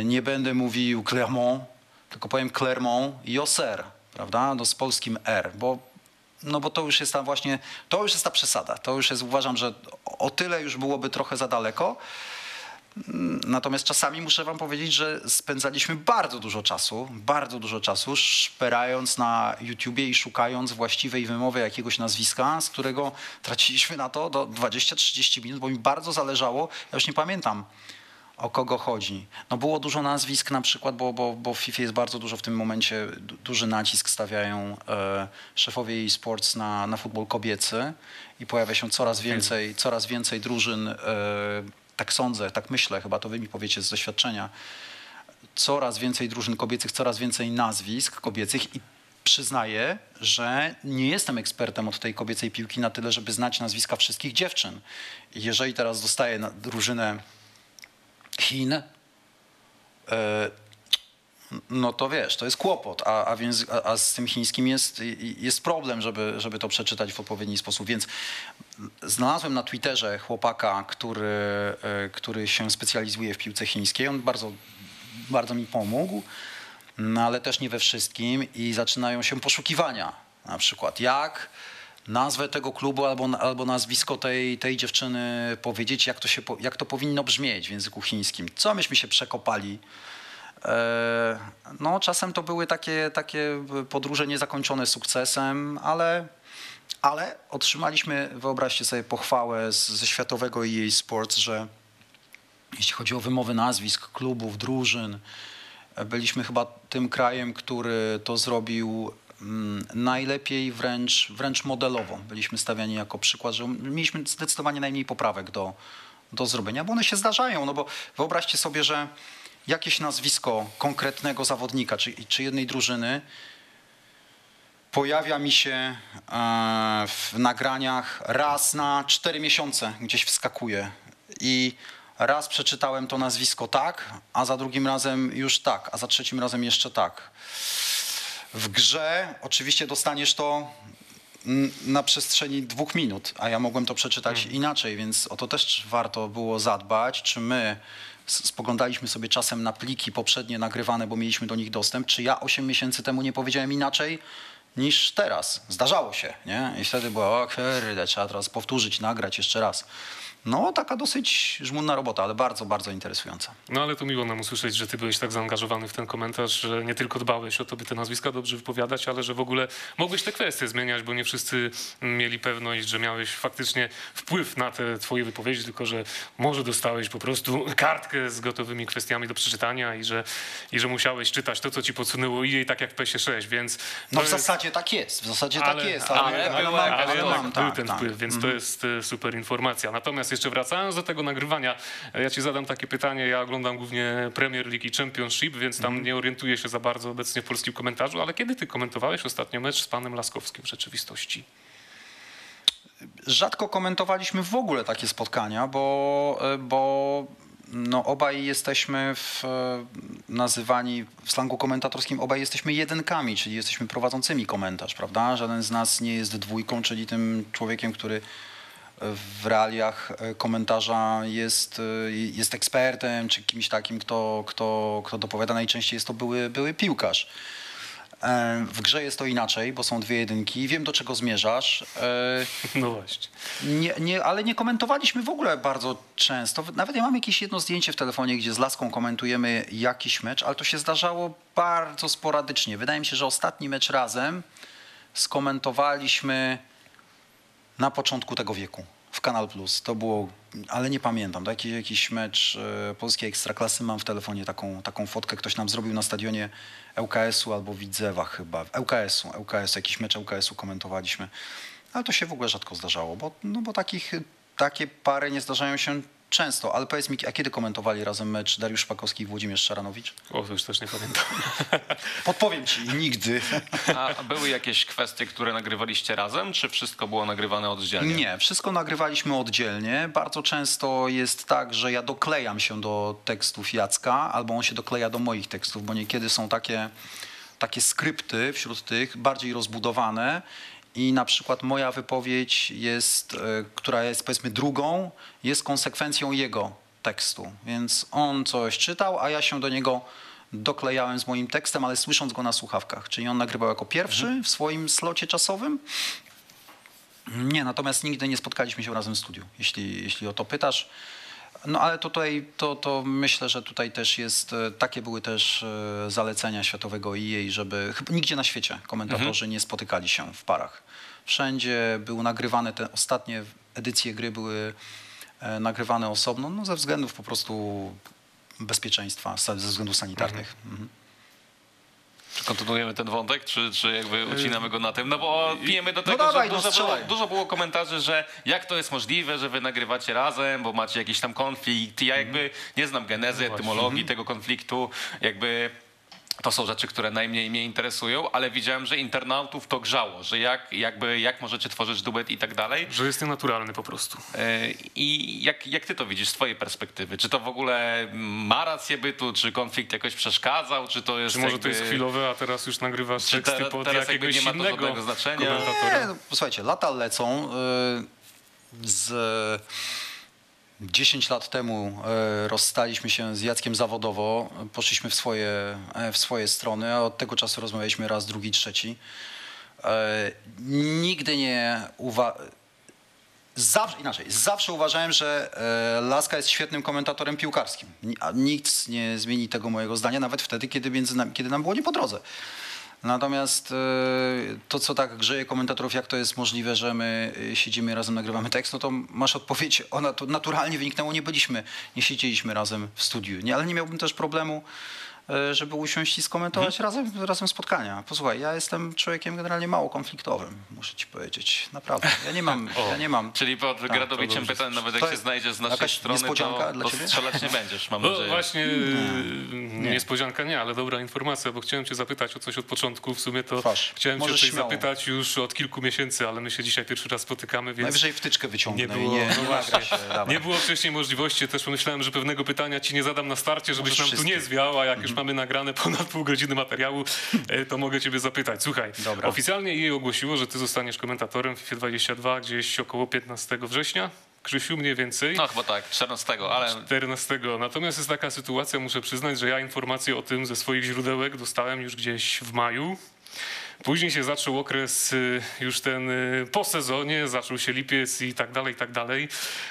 Speaker 3: nie będę mówił Clermont, tylko powiem Clermont i Auxerre, prawda, no z polskim R, bo no bo to już jest ta właśnie, to już jest ta przesada. To już jest, uważam, że o tyle już byłoby trochę za daleko. Mm, Natomiast czasami muszę wam powiedzieć, że spędzaliśmy bardzo dużo czasu, bardzo dużo czasu szperając na YouTubie i szukając właściwej wymowy jakiegoś nazwiska, z którego traciliśmy na to do 20-30 minut, bo mi bardzo zależało, ja już nie pamiętam o kogo chodzi. No było dużo nazwisk na przykład, bo, bo, bo w FIFA jest bardzo dużo w tym momencie, du- duży nacisk stawiają e, szefowie EA Sports na, na futbol kobiecy i pojawia się coraz więcej, coraz więcej drużyn, e, tak sądzę, tak myślę, chyba to wy mi powiecie z doświadczenia, coraz więcej drużyn kobiecych, coraz więcej nazwisk kobiecych i przyznaję, że nie jestem ekspertem od tej kobiecej piłki na tyle, żeby znać nazwiska wszystkich dziewczyn. Jeżeli teraz dostaję drużynę Chin, e, no to wiesz, to jest kłopot, a, a, więc, a, a z tym chińskim jest, jest problem, żeby, żeby to przeczytać w odpowiedni sposób. Więc znalazłem na Twitterze chłopaka, który, e, który się specjalizuje w piłce chińskiej. On bardzo, bardzo mi pomógł, no ale też nie we wszystkim i zaczynają się poszukiwania. Na przykład jak nazwę tego klubu albo, albo nazwisko tej, tej dziewczyny powiedzieć, jak to, się, jak to powinno brzmieć w języku chińskim. Co myśmy się przekopali. E, No, czasem to były takie, takie podróże niezakończone sukcesem, ale, ale otrzymaliśmy, wyobraźcie sobie, pochwałę z, ze światowego EA Sports, że jeśli chodzi o wymowę nazwisk klubów, drużyn, byliśmy chyba tym krajem, który to zrobił najlepiej, wręcz, wręcz modelowo. Byliśmy stawiani jako przykład, że mieliśmy zdecydowanie najmniej poprawek do, do zrobienia, bo one się zdarzają. No bo wyobraźcie sobie, że jakieś nazwisko konkretnego zawodnika czy, czy jednej drużyny pojawia mi się e, w nagraniach raz na cztery miesiące, gdzieś wskakuje. I raz przeczytałem to nazwisko tak, a za drugim razem już tak, a za trzecim razem jeszcze tak. W grze oczywiście dostaniesz to na przestrzeni dwóch minut, a ja mogłem to przeczytać inaczej, więc o to też warto było zadbać, czy my spoglądaliśmy sobie czasem na pliki poprzednie nagrywane, bo mieliśmy do nich dostęp, czy ja 8 miesięcy temu nie powiedziałem inaczej niż teraz. Zdarzało się, nie? I wtedy było, o kurde, trzeba teraz powtórzyć, nagrać jeszcze raz. No, taka dosyć żmudna robota, ale bardzo, bardzo interesująca.
Speaker 1: No ale to miło nam usłyszeć, że ty byłeś tak zaangażowany w ten komentarz, że nie tylko dbałeś o to, by te nazwiska dobrze wypowiadać, ale że w ogóle mogłeś te kwestie zmieniać, bo nie wszyscy mieli pewność, że miałeś faktycznie wpływ na te twoje wypowiedzi, tylko że może dostałeś po prostu kartkę z gotowymi kwestiami do przeczytania i że, i że musiałeś czytać to, co ci podsunęło jej tak jak w PESie 6, więc...
Speaker 3: No w
Speaker 1: jest-
Speaker 3: zasadzie tak jest, w zasadzie
Speaker 1: ale,
Speaker 3: tak jest.
Speaker 1: ale,
Speaker 2: ale
Speaker 1: ale, ale
Speaker 3: mam,
Speaker 1: był
Speaker 3: tak,
Speaker 1: ten
Speaker 3: tak.
Speaker 1: wpływ, więc to jest e, super informacja. Natomiast Natomiast jeszcze wracając do tego nagrywania, e, ja ci zadam takie pytanie. Ja oglądam głównie Premier League i Championship, więc tam nie orientuję się za bardzo obecnie w polskim komentarzu, ale kiedy ty komentowałeś ostatnio mecz z panem Laskowskim w rzeczywistości?
Speaker 3: Rzadko komentowaliśmy w ogóle takie spotkania, bo, e, bo no obaj jesteśmy w, e, nazywani w slangu komentatorskim, obaj jesteśmy jedynkami, czyli jesteśmy prowadzącymi komentarz, prawda? Żaden z nas nie jest dwójką, czyli tym człowiekiem, który w realiach e, komentarza jest, e, jest ekspertem, czy kimś takim, kto, kto, kto dopowiada. Najczęściej jest to były, były piłkarz. E, W grze jest to inaczej, bo są dwie jedynki. Wiem, do czego zmierzasz.
Speaker 1: No właśnie.
Speaker 3: Nie, nie, ale nie komentowaliśmy w ogóle bardzo często. Nawet ja mam jakieś jedno zdjęcie w telefonie, gdzie z Laską komentujemy jakiś mecz, ale to się zdarzało bardzo sporadycznie. Wydaje mi się, że ostatni mecz razem skomentowaliśmy na początku tego wieku w Kanal Plus. To było, ale nie pamiętam, to jakiś, jakiś mecz e, polskiej ekstraklasy. Mam w telefonie taką, taką fotkę, ktoś nam zrobił na stadionie ŁKS-u albo Widzewa chyba. ŁKS-u, ŁKS, jakiś mecz ŁKS-u komentowaliśmy. Ale to się w ogóle rzadko zdarzało, bo, no bo takich, takie pary nie zdarzają się często. Ale powiedz mi, a kiedy komentowali razem mecz Dariusz Szpakowski i Włodzimierz Szaranowicz?
Speaker 1: O, to już też nie pamiętam.
Speaker 3: Podpowiem ci, nigdy.
Speaker 2: A były jakieś kwestie, które nagrywaliście razem, czy wszystko było nagrywane oddzielnie?
Speaker 3: Nie, wszystko nagrywaliśmy oddzielnie. Bardzo często jest tak, że ja doklejam się do tekstów Jacka, albo on się dokleja do moich tekstów, bo niekiedy są takie, takie skrypty wśród tych, bardziej rozbudowane. I na przykład moja wypowiedź jest, e, która jest powiedzmy drugą, jest konsekwencją jego tekstu. Więc on coś czytał, a ja się do niego doklejałem z moim tekstem, ale słysząc go na słuchawkach. Czyli on nagrywał jako pierwszy w swoim slocie czasowym, nie, natomiast nigdy nie spotkaliśmy się razem w studiu, jeśli, jeśli o to pytasz. No ale tutaj to, to myślę, że tutaj też jest, e, takie były też e, zalecenia światowego EA, żeby nigdzie na świecie komentatorzy nie spotykali się w parach. Wszędzie były nagrywane, te ostatnie edycje gry były e, nagrywane osobno, no ze względów po prostu bezpieczeństwa, ze względów sanitarnych. Mhm.
Speaker 2: Czy kontynuujemy ten wątek, czy, czy jakby ucinamy go na tym? No bo pijemy do tego,
Speaker 3: dawaj,
Speaker 2: że
Speaker 3: no
Speaker 2: dużo, było,
Speaker 3: strzelaj.
Speaker 2: dużo było komentarzy, że jak to jest możliwe, że wy nagrywacie razem, bo macie jakiś tam konflikt. Ja jakby nie znam genezy, etymologii tego konfliktu, jakby... To są rzeczy, które najmniej mnie interesują, ale widziałem, że internautów to grzało, że jak, jakby, jak możecie tworzyć duet i tak dalej.
Speaker 1: Że jest nienaturalny po prostu.
Speaker 2: E, I jak, jak ty to widzisz z twojej perspektywy? Czy to w ogóle ma rację bytu, czy konflikt jakoś przeszkadzał, czy to jest
Speaker 1: Czy może
Speaker 2: jakby...
Speaker 1: to jest chwilowe, a teraz już nagrywasz
Speaker 2: Czy
Speaker 1: teksty pod
Speaker 2: teraz jakby
Speaker 1: jakiegoś
Speaker 2: nie ma to
Speaker 1: innego
Speaker 2: żadnego znaczenia?
Speaker 3: Nie, no, posłuchajcie, lata lecą. y, Z 10 lat temu y, rozstaliśmy się z Jackiem zawodowo, poszliśmy w swoje, e, w swoje strony, a od tego czasu rozmawialiśmy raz, drugi, trzeci. E, Nigdy nie uwa... Zawsze, inaczej, zawsze uważałem, że e, Laska jest świetnym komentatorem piłkarskim. Ni- A nikt nie zmieni tego mojego zdania, nawet wtedy, kiedy, między nami, kiedy nam było nie po drodze. Natomiast e, to, co tak grzeje komentatorów, jak to jest możliwe, że my siedzimy razem, nagrywamy tekst, no to masz odpowiedź, ona to naturalnie wyniknęło, nie byliśmy, nie siedzieliśmy razem w studiu. Nie, ale nie miałbym też problemu, żeby usiąść i skomentować razem, razem spotkania. Posłuchaj, ja jestem człowiekiem generalnie mało konfliktowym, muszę ci powiedzieć, naprawdę. Ja nie mam, ja nie mam.
Speaker 2: Czyli pod
Speaker 3: Tak,
Speaker 2: Gradowiczem pytań, nawet jak się znajdziesz z naszej strony,
Speaker 3: niespodzianka
Speaker 2: to,
Speaker 3: dla
Speaker 2: to
Speaker 3: ciebie?
Speaker 2: strzelać nie będziesz, mam
Speaker 1: No
Speaker 2: nadzieję.
Speaker 1: właśnie, yy, niespodzianka nie, ale dobra informacja, bo chciałem cię zapytać o coś od początku. W sumie to
Speaker 3: Proszę,
Speaker 1: chciałem cię o
Speaker 3: możesz
Speaker 1: coś
Speaker 3: śmiało.
Speaker 1: zapytać już od kilku miesięcy, ale my się dzisiaj pierwszy raz spotykamy, więc
Speaker 3: Najwyżej wtyczkę wyciągnę
Speaker 1: nie było,
Speaker 3: nie,
Speaker 1: no
Speaker 3: nie
Speaker 1: właśnie, nie było wcześniej możliwości. Też pomyślałem, że pewnego pytania ci nie zadam na starcie, żebyś
Speaker 3: Możesz
Speaker 1: nam tu
Speaker 3: wszystkie.
Speaker 1: nie zwiał, a jak
Speaker 3: Mhm.
Speaker 1: już mamy nagrane ponad pół godziny materiału, e, to mogę ciebie zapytać. Słuchaj,
Speaker 3: Dobra.
Speaker 1: oficjalnie jej ogłosiło, że ty zostaniesz komentatorem w FIFA 22 gdzieś około 15 września. Krzysiu, mniej więcej.
Speaker 2: No chyba tak, 14, ale
Speaker 1: 14. Natomiast jest taka sytuacja, muszę przyznać, że ja informację o tym ze swoich źródełek dostałem już gdzieś w maju. Później się zaczął okres y, już ten y, po sezonie, zaczął się lipiec i tak dalej, i tak dalej.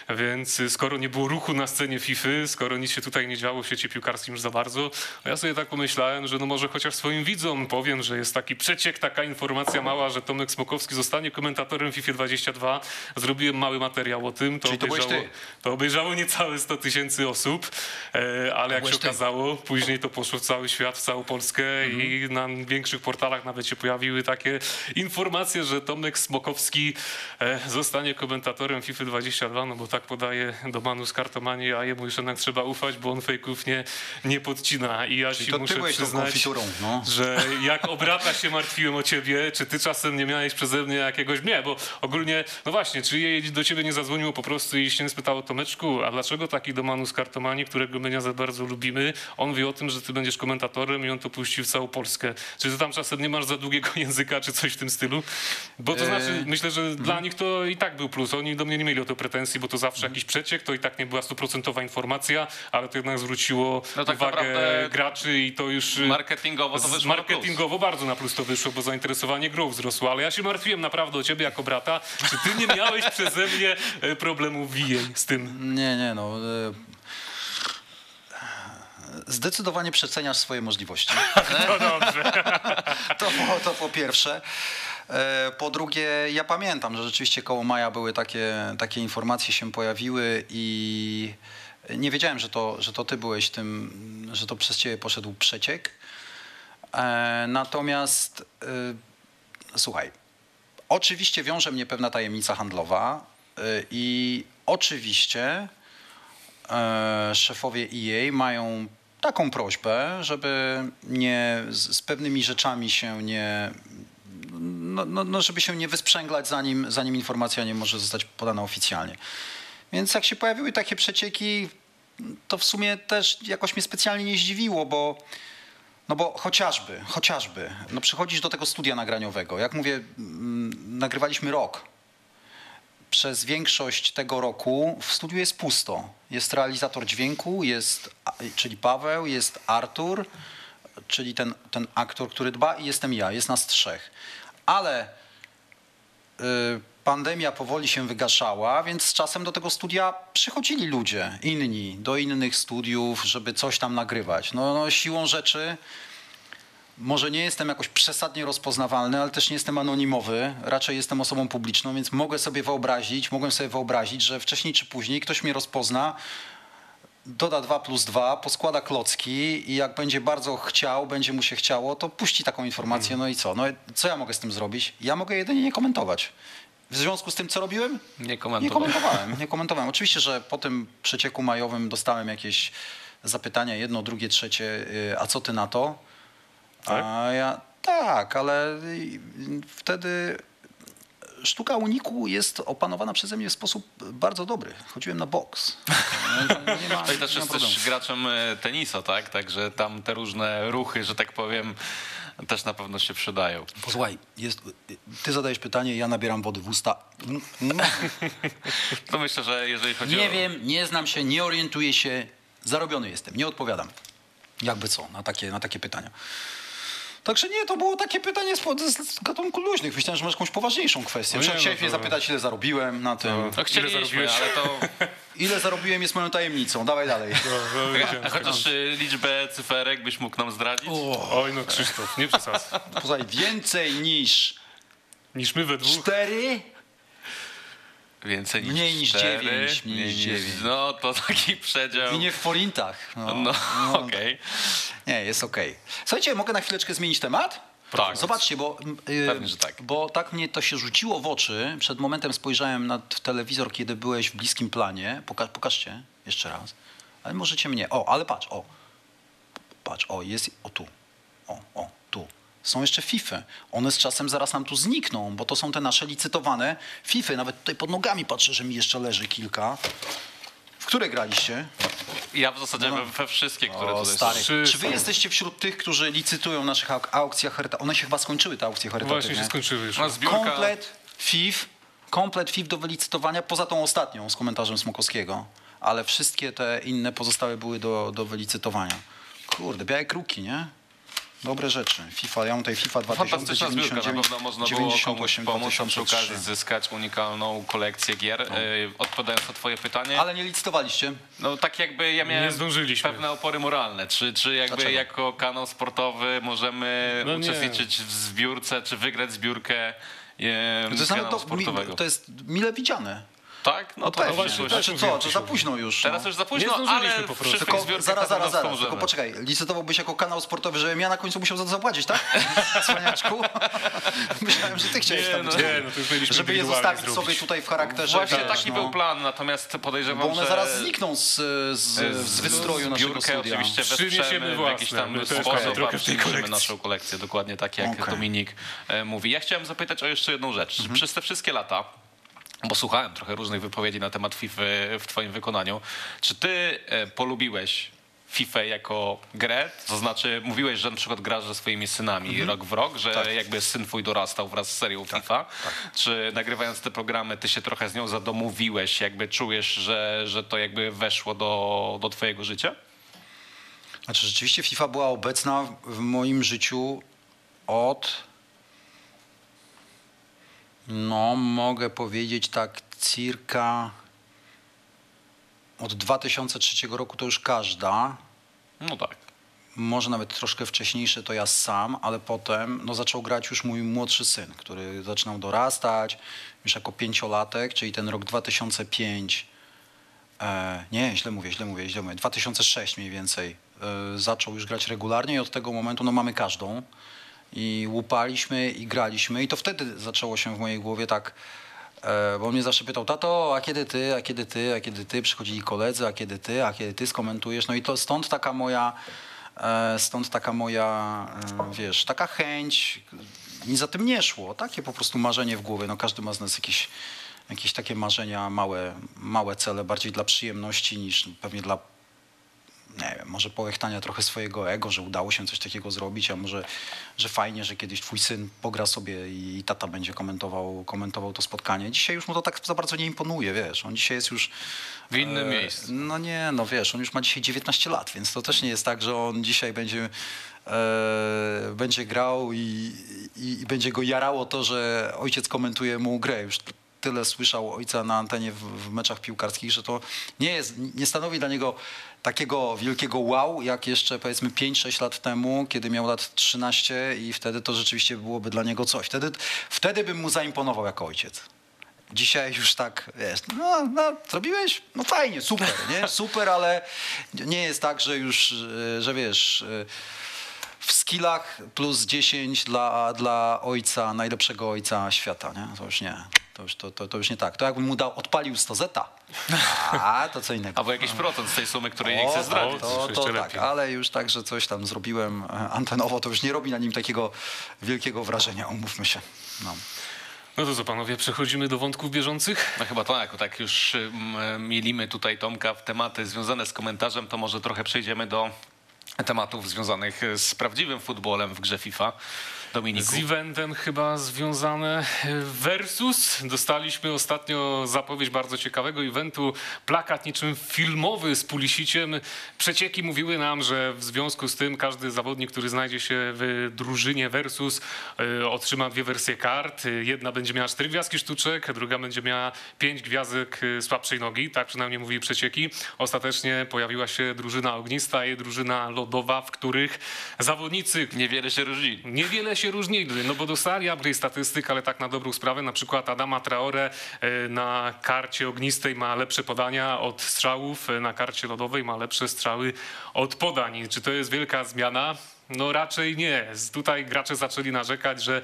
Speaker 1: Więc y, skoro nie było ruchu na scenie FIFA, skoro nic się tutaj nie działo w świecie piłkarskim już za bardzo, ja sobie tak pomyślałem, że no może chociaż swoim widzom powiem, że jest taki przeciek, taka informacja mała, że Tomek Smokowski zostanie komentatorem FIFA 22. Zrobiłem mały materiał o tym. To
Speaker 3: Czyli
Speaker 1: obejrzało, to obejrzało niecałe 100 tysięcy osób, e, ale jak się okazało, później to poszło w cały świat, w całą Polskę
Speaker 3: Mhm.
Speaker 1: i na większych portalach nawet się pojawił pojawiły takie informacje, że Tomek Smokowski e, zostanie komentatorem FIFA 22, no bo tak podaje do Manu z kartomanii, a jemu już jednak trzeba ufać, bo on fejków nie, nie podcina. I ja
Speaker 3: Czyli
Speaker 1: ci muszę przyznać,
Speaker 3: no.
Speaker 1: że jak o brata się martwiłem o ciebie, czy ty czasem nie miałeś przeze mnie jakiegoś... Nie, bo ogólnie, no właśnie, czy jej do ciebie nie zadzwoniło po prostu i się nie spytało Tomeczku, a dlaczego taki do Manu z kartomanii, którego my nie za bardzo lubimy, on wie o tym, że ty będziesz komentatorem i on to puści w całą Polskę. Czy ty tam czasem nie masz za długiego języka, czy coś w tym stylu? Bo to
Speaker 3: Eee,
Speaker 1: znaczy, myślę, że
Speaker 3: mhm.
Speaker 1: dla nich to i tak był plus. Oni do mnie nie mieli o to pretensji, bo to zawsze jakiś przeciek, to i tak nie była stuprocentowa informacja, ale to jednak zwróciło
Speaker 2: No tak
Speaker 1: uwagę graczy i to już...
Speaker 2: Marketingowo to wyszło
Speaker 1: marketingowo bardzo na plus to wyszło, bo zainteresowanie grą wzrosło, ale ja się martwiłem naprawdę o ciebie jako brata. Czy ty nie miałeś przeze mnie e, problemu wijej z tym?
Speaker 3: Nie, nie, no. Zdecydowanie przeceniasz swoje możliwości.
Speaker 1: No dobrze.
Speaker 3: To, po- to po pierwsze. E, Po drugie, ja pamiętam, że rzeczywiście koło maja były takie, takie informacje się pojawiły i nie wiedziałem, że to, że to ty byłeś tym, że to przez ciebie poszedł przeciek. E, Natomiast e, słuchaj, oczywiście wiąże mnie pewna tajemnica handlowa i oczywiście szefowie EA mają taką prośbę, żeby nie z, z pewnymi rzeczami się nie. No, no, no, żeby się nie wysprzęglać, zanim, zanim informacja nie może zostać podana oficjalnie. Więc jak się pojawiły takie przecieki, to w sumie też jakoś mnie specjalnie nie zdziwiło, bo no bo chociażby, chociażby, no przychodzisz do tego studia nagraniowego. Jak mówię, mm, nagrywaliśmy rok. Przez większość tego roku w studiu jest pusto. Jest realizator dźwięku, jest, czyli Paweł, jest Artur, czyli ten, ten aktor, który dba i jestem ja, jest nas trzech. Ale y, pandemia powoli się wygaszała, więc z czasem do tego studia przychodzili ludzie, inni, do innych studiów, żeby coś tam nagrywać. No, no siłą rzeczy może nie jestem jakoś przesadnie rozpoznawalny, ale też nie jestem anonimowy, raczej jestem osobą publiczną, więc mogę sobie wyobrazić, mogłem sobie wyobrazić, że wcześniej czy później ktoś mnie rozpozna, doda 2 plus 2, poskłada klocki i jak będzie bardzo chciał, będzie mu się chciało, to puści taką informację, no i co? No co ja mogę z tym zrobić? Ja mogę jedynie nie komentować. W związku z tym, co robiłem?
Speaker 2: Nie
Speaker 3: Nie
Speaker 2: komentował.
Speaker 3: komentowałem, nie komentowałem. Oczywiście, że po tym przecieku majowym dostałem jakieś zapytania, jedno, drugie, trzecie, y, a co ty na to?
Speaker 1: Tak?
Speaker 3: A ja tak, ale wtedy sztuka uniku jest opanowana przeze mnie w sposób bardzo dobry. Chodziłem na boks. Nie ma,
Speaker 2: i też
Speaker 3: nie ma
Speaker 2: jest
Speaker 3: problemu.
Speaker 2: też graczem e, tenisa, tak? Także tam te różne ruchy, że tak powiem, też na pewno się przydają.
Speaker 3: Posłuchaj, jest, ty zadajesz pytanie, ja nabieram wody w usta.
Speaker 2: To myślę, że jeżeli chodzi
Speaker 3: Nie
Speaker 2: o...
Speaker 3: wiem, nie znam się, nie orientuję się, zarobiony jestem, nie odpowiadam. Jakby co, na takie, na takie pytania. Także nie, to było takie pytanie z, z, z gatunku luźnych. Myślałem, że masz jakąś poważniejszą kwestię.
Speaker 1: No
Speaker 3: No Chciałeś
Speaker 1: no
Speaker 3: mnie
Speaker 1: to-
Speaker 3: zapytać, ile zarobiłem na tym.
Speaker 2: No chcieliśmy,
Speaker 1: zarobiłeś?
Speaker 2: ale to...
Speaker 3: Ile zarobiłem jest moją tajemnicą. Dawaj dalej.
Speaker 2: A chociaż y, liczbę cyferek byś mógł nam zdradzić?
Speaker 1: Oj no Krzysztof, nie przesadzaj.
Speaker 3: Posłuchaj, więcej niż
Speaker 1: Niż my we dwóch.
Speaker 3: cztery?
Speaker 2: Więcej niż
Speaker 3: Mniej niż
Speaker 2: cztery,
Speaker 3: dziewięć, mniej niż dziewięć.
Speaker 2: No to taki przedział.
Speaker 3: I nie w forintach. No,
Speaker 2: No,
Speaker 3: no,
Speaker 2: okej.
Speaker 3: Nie, jest okej. Słuchajcie, mogę na chwileczkę zmienić temat?
Speaker 2: Tak.
Speaker 3: Zobaczcie, bo, yy,
Speaker 2: Pewnie, że tak.
Speaker 3: bo tak mnie to się rzuciło w oczy. Przed momentem spojrzałem na telewizor, kiedy byłeś w bliskim planie. Poka pokażcie jeszcze raz. Ale możecie mnie. O, ale patrz, o. Patrz, o, jest. O tu. O, o. Są jeszcze FIFA. One z czasem zaraz nam tu znikną, bo to są te nasze licytowane FIFA. Nawet tutaj pod nogami patrzę, że mi jeszcze leży kilka. W które graliście?
Speaker 2: Ja w zasadzie we, we wszystkie, które
Speaker 3: O,
Speaker 2: tutaj
Speaker 3: stary.
Speaker 2: są.
Speaker 3: Czy wy jesteście wśród tych, którzy licytują w naszych auk- aukcjach charytatywnych? One się chyba skończyły, te aukcje charytatywne.
Speaker 1: Właśnie się skończyły już.
Speaker 2: No, zbiórka...
Speaker 3: Komplet FIF, komplet FIF do wylicytowania, poza tą ostatnią z komentarzem Smokowskiego. Ale wszystkie te inne pozostałe były do, do wylicytowania. Kurde, białe kruki, nie? Dobre rzeczy. FIFA, ja mam tutaj FIFA
Speaker 2: Fantastyczna zbiórka, na
Speaker 3: 2099,
Speaker 2: pewno można było komuś
Speaker 3: 98,
Speaker 2: pomóc a przy
Speaker 3: 2003.
Speaker 2: okazji zyskać unikalną kolekcję gier. E, Odpowiadając na twoje pytanie,
Speaker 3: Ale nie licytowaliście.
Speaker 2: no tak jakby ja miałem
Speaker 1: Nie zdążyliśmy.
Speaker 2: pewne opory moralne. Czy, czy jakby
Speaker 3: Dlaczego?
Speaker 2: jako kanał sportowy możemy
Speaker 1: No
Speaker 2: uczestniczyć w zbiórce, czy wygrać zbiórkę e,
Speaker 3: To
Speaker 2: sportowego?
Speaker 3: mi, to jest mile widziane.
Speaker 2: Tak? No to
Speaker 3: pewnie.
Speaker 2: w przyszłości.
Speaker 3: Znaczy co, to za późno już.
Speaker 2: Teraz
Speaker 3: no.
Speaker 2: już za późno,
Speaker 1: zdążyliśmy
Speaker 2: ale
Speaker 1: po prostu.
Speaker 3: Tylko zaraz, zaraz, zaraz. Tylko poczekaj, licytowałbyś jako kanał sportowy, żebym ja na końcu musiał za to zapłacić, tak? Cwaniaczku? Myślałem, że ty chciałeś
Speaker 2: Nie,
Speaker 3: tam
Speaker 2: no.
Speaker 3: być.
Speaker 1: Nie, no to już mieliśmy
Speaker 3: Żeby je zostawić
Speaker 1: zrobić.
Speaker 3: sobie tutaj w charakterze,
Speaker 2: Właśnie
Speaker 3: wiesz,
Speaker 2: taki
Speaker 3: no.
Speaker 2: był plan, natomiast podejrzewam,
Speaker 3: Bo one
Speaker 2: że
Speaker 3: zaraz znikną z, z, z wystroju naszego studia.
Speaker 2: oczywiście
Speaker 1: Przyniesiemy
Speaker 2: wesprzemy w jakiś tam
Speaker 1: My też
Speaker 2: sposób, a przyniesiemy naszą kolekcję, dokładnie tak jak. Dominik e, mówi. Ja chciałem zapytać o jeszcze jedną rzecz.
Speaker 3: Mhm.
Speaker 2: Przez te wszystkie lata, bo słuchałem trochę różnych wypowiedzi na temat FIFA w twoim wykonaniu, czy ty e, polubiłeś FIFA jako grę, to znaczy mówiłeś, że na przykład grasz ze swoimi synami
Speaker 3: Mhm.
Speaker 2: rok w rok, że
Speaker 3: Tak.
Speaker 2: jakby syn twój dorastał wraz z serią FIFA. Czy nagrywając te programy, ty się trochę z nią zadomowiłeś, jakby czujesz, że, że to jakby weszło do, do twojego życia?
Speaker 3: Znaczy rzeczywiście FIFA była obecna w moim życiu od no mogę powiedzieć tak circa od 2003 roku to już każda,
Speaker 2: No tak.
Speaker 3: może nawet troszkę wcześniejsze to ja sam, ale potem no, zaczął grać już mój młodszy syn, który zaczynał dorastać już jako pięciolatek, czyli ten rok 2005 E, nie, źle mówię, źle mówię, źle mówię. 2006 mniej więcej e, zaczął już grać regularnie i od tego momentu no, mamy każdą. I łupaliśmy i graliśmy i to wtedy zaczęło się w mojej głowie tak, e, bo mnie zawsze pytał, tato, a kiedy ty, a kiedy ty, a kiedy ty, przychodzili koledzy, a kiedy ty, a kiedy ty skomentujesz. No i to stąd taka moja, e, stąd taka moja, e, wiesz, taka chęć, nic za tym nie szło, takie po prostu marzenie w głowie. No każdy ma z nas jakieś jakieś takie marzenia, małe, małe cele, bardziej dla przyjemności niż pewnie dla, nie wiem, może połechtania trochę swojego ego, że udało się coś takiego zrobić, a może, że fajnie, że kiedyś twój syn pogra sobie i tata będzie komentował, komentował to spotkanie. Dzisiaj już mu to tak za bardzo nie imponuje, wiesz, on dzisiaj jest już...
Speaker 2: W innym miejscu.
Speaker 3: No nie, no wiesz, on już ma dzisiaj 19 lat, więc to też nie jest tak, że on dzisiaj będzie, e, będzie grał i, i, i będzie go jarało to, że ojciec komentuje mu grę. Już tyle słyszał ojca na antenie w, w meczach piłkarskich, że to nie jest, nie stanowi dla niego takiego wielkiego wow, jak jeszcze powiedzmy 5-6 lat temu, kiedy miał lat 13 i wtedy to rzeczywiście byłoby dla niego coś. Wtedy, wtedy bym mu zaimponował jako ojciec. Dzisiaj już tak, wiesz, no, no zrobiłeś? No fajnie, super, nie? Super, ale nie jest tak, że już, że wiesz, w skillach plus 10 dla, dla ojca, najlepszego ojca świata, nie? To już nie. To już, to, to, to już nie tak. To jakbym mu dał, odpalił 100 zeta, a to co innego.
Speaker 2: Albo jakiś procent z tej sumy, której nie chcesz zdradzić.
Speaker 3: To,
Speaker 1: Jeszcze
Speaker 3: to tak, ale już tak, że coś tam zrobiłem e, antenowo, to już nie robi na nim takiego wielkiego wrażenia, umówmy się. No.
Speaker 1: No to co panowie, przechodzimy do wątków bieżących.
Speaker 2: No chyba tak, tak już ym, mielimy tutaj Tomka w tematy związane z komentarzem, to może trochę przejdziemy do tematów związanych z prawdziwym futbolem w grze FIFA. Dominiku.
Speaker 1: Z eventem chyba związane versus. Dostaliśmy ostatnio zapowiedź bardzo ciekawego eventu, plakat niczym filmowy z Pulisiciem. Przecieki mówiły nam, że w związku z tym każdy zawodnik, który znajdzie się w drużynie versus e, otrzyma dwie wersje kart. Jedna będzie miała cztery gwiazdki sztuczek, druga będzie miała pięć gwiazdek e, słabszej nogi, tak przynajmniej mówili przecieki. Ostatecznie pojawiła się drużyna ognista i drużyna lodowa, w których zawodnicy
Speaker 2: Niewiele się różni.
Speaker 1: Niewiele się różnili, no bo dostali upgrade statystyk, ale tak na dobrą sprawę, na przykład Adama Traore e, na karcie ognistej ma lepsze podania od strzałów, e, na karcie lodowej ma lepsze strzały od podań. Czy to jest wielka zmiana? No raczej nie. Tutaj gracze zaczęli narzekać, że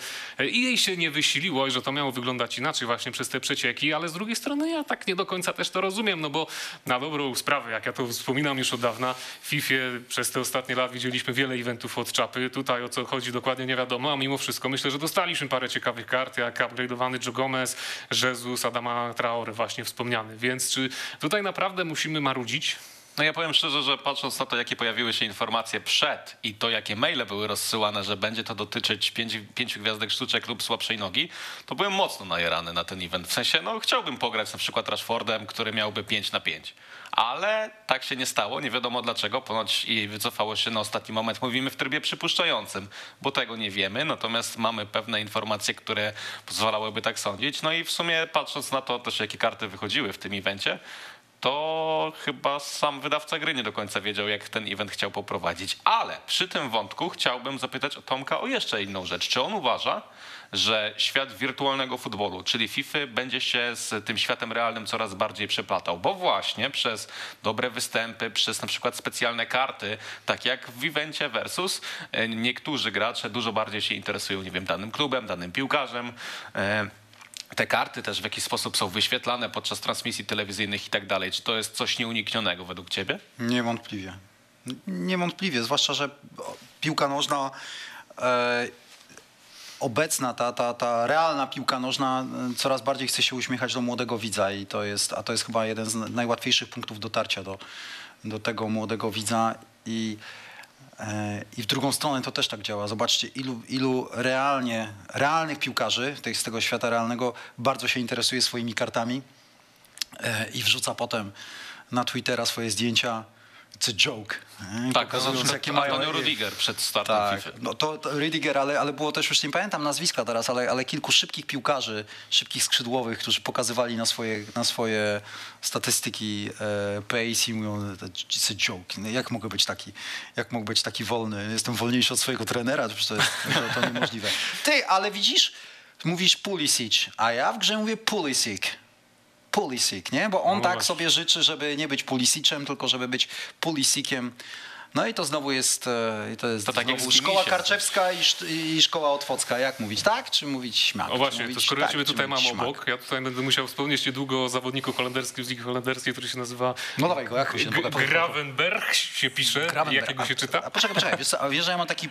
Speaker 1: i jej się nie wysiliło i że to miało wyglądać inaczej właśnie przez te przecieki, ale z drugiej strony ja tak nie do końca też to rozumiem, no bo na dobrą sprawę, jak ja to wspominam już od dawna, w FIFA przez te ostatnie lat widzieliśmy wiele eventów od czapy. Tutaj o co chodzi dokładnie nie wiadomo, a mimo wszystko myślę, że dostaliśmy parę ciekawych kart, jak upgrade'owany Joe Gomez, Jesus, Adama Traore właśnie wspomniany. Więc czy tutaj naprawdę musimy marudzić?
Speaker 2: No ja powiem szczerze, że patrząc na to, jakie pojawiły się informacje przed i to, jakie maile były rozsyłane, że będzie to dotyczyć pięciu gwiazdek sztuczek lub słabszej nogi, to byłem mocno najarany na ten event. W sensie, no chciałbym pograć na przykład Rashfordem, który miałby 5 na 5. Ale tak się nie stało, nie wiadomo dlaczego, ponoć i wycofało się na ostatni moment. Mówimy w trybie przypuszczającym, bo tego nie wiemy, natomiast mamy pewne informacje, które pozwalałyby tak sądzić. No i w sumie patrząc na to też, jakie karty wychodziły w tym evencie, to chyba sam wydawca gry nie do końca wiedział, jak ten event chciał poprowadzić. Ale przy tym wątku chciałbym zapytać o Tomka o jeszcze inną rzecz. Czy on uważa, że świat wirtualnego futbolu, czyli FIFA, będzie się z tym światem realnym coraz bardziej przeplatał? Bo właśnie przez dobre występy, przez na przykład specjalne karty, tak jak w evencie Versus, e, niektórzy gracze dużo bardziej się interesują, nie wiem, danym klubem, danym piłkarzem. Te karty też w jakiś sposób są wyświetlane podczas transmisji telewizyjnych i tak dalej. Czy to jest coś nieuniknionego według ciebie?
Speaker 3: Niewątpliwie. Niewątpliwie, zwłaszcza, że piłka nożna e, obecna, ta, ta, ta realna piłka nożna e, coraz bardziej chce się uśmiechać do młodego widza i to jest, a to jest chyba jeden z najłatwiejszych punktów dotarcia do, do tego młodego widza i i w drugą stronę to też tak działa. Zobaczcie, ilu, ilu realnie, realnych piłkarzy z tego świata realnego bardzo się interesuje swoimi kartami e, i wrzuca potem na Twittera swoje zdjęcia. It's a joke. nie? Pokazując,
Speaker 2: no,
Speaker 3: jakie mają...
Speaker 2: Antonio Rudiger przed startem
Speaker 3: Tak,
Speaker 2: FIFA.
Speaker 3: no to, to Rydiger, ale, ale było też, już nie pamiętam nazwiska teraz, ale, ale kilku szybkich piłkarzy, szybkich skrzydłowych, którzy pokazywali na swoje, na swoje statystyki e, pace i mówią, it's a joke. No, jak mogę być taki, jak mogę być taki wolny? Jestem wolniejszy od swojego trenera, to, to, to niemożliwe. Ty, ale widzisz, mówisz Pulisic, a ja w grze mówię Pulisic. Pulisic, nie? Bo on
Speaker 1: No
Speaker 3: tak sobie życzy, żeby nie być Pulisicem, tylko żeby być Pulisiciem. No i to znowu jest, e, to jest
Speaker 2: To tak
Speaker 3: znowu szkoła. Karczewska i, szkoła Otwocka. Jak mówić tak, czy mówić śmak?
Speaker 1: O
Speaker 3: Czy
Speaker 1: właśnie, to skoro
Speaker 3: tak,
Speaker 1: tutaj mam
Speaker 3: śmak?
Speaker 1: obok, ja tutaj będę musiał wspomnieć niedługo o zawodniku holenderskim z Ligi Holenderskiej, który się nazywa
Speaker 3: No dawaj go, jak się?
Speaker 1: Gravenberg się pisze, jakiego się czyta?
Speaker 3: A poczekaj, poczekaj, wiesz, co, wiesz, że ja mam taki,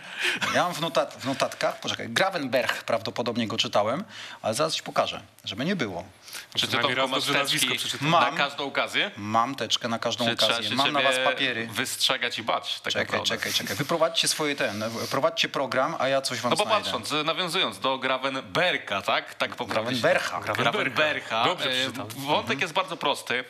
Speaker 3: ja mam w, notat, w notatkach, poczekaj, Gravenberg prawdopodobnie go czytałem, ale zaraz ci pokażę, żeby nie było.
Speaker 2: Czy ty
Speaker 1: raz
Speaker 2: masz teczki
Speaker 1: przeczytam.
Speaker 2: na
Speaker 3: Mam.
Speaker 2: każdą okazję?
Speaker 3: Mam teczkę na każdą
Speaker 2: Czy
Speaker 3: okazję, mam na was papiery.
Speaker 2: wystrzegać i bać tak
Speaker 3: Czekaj,
Speaker 2: naprawdę?
Speaker 3: czekaj, czekaj. Wyprowadźcie swoje ten, prowadźcie program, a ja coś wam
Speaker 2: No bo
Speaker 3: znajdę.
Speaker 2: patrząc, nawiązując do Gravenberka, tak? Tak poprawnie
Speaker 3: Gravenbercha.
Speaker 2: Gravenbercha.
Speaker 1: Dobrze
Speaker 2: E,
Speaker 1: przeczytałem.
Speaker 2: Wątek jest bardzo prosty.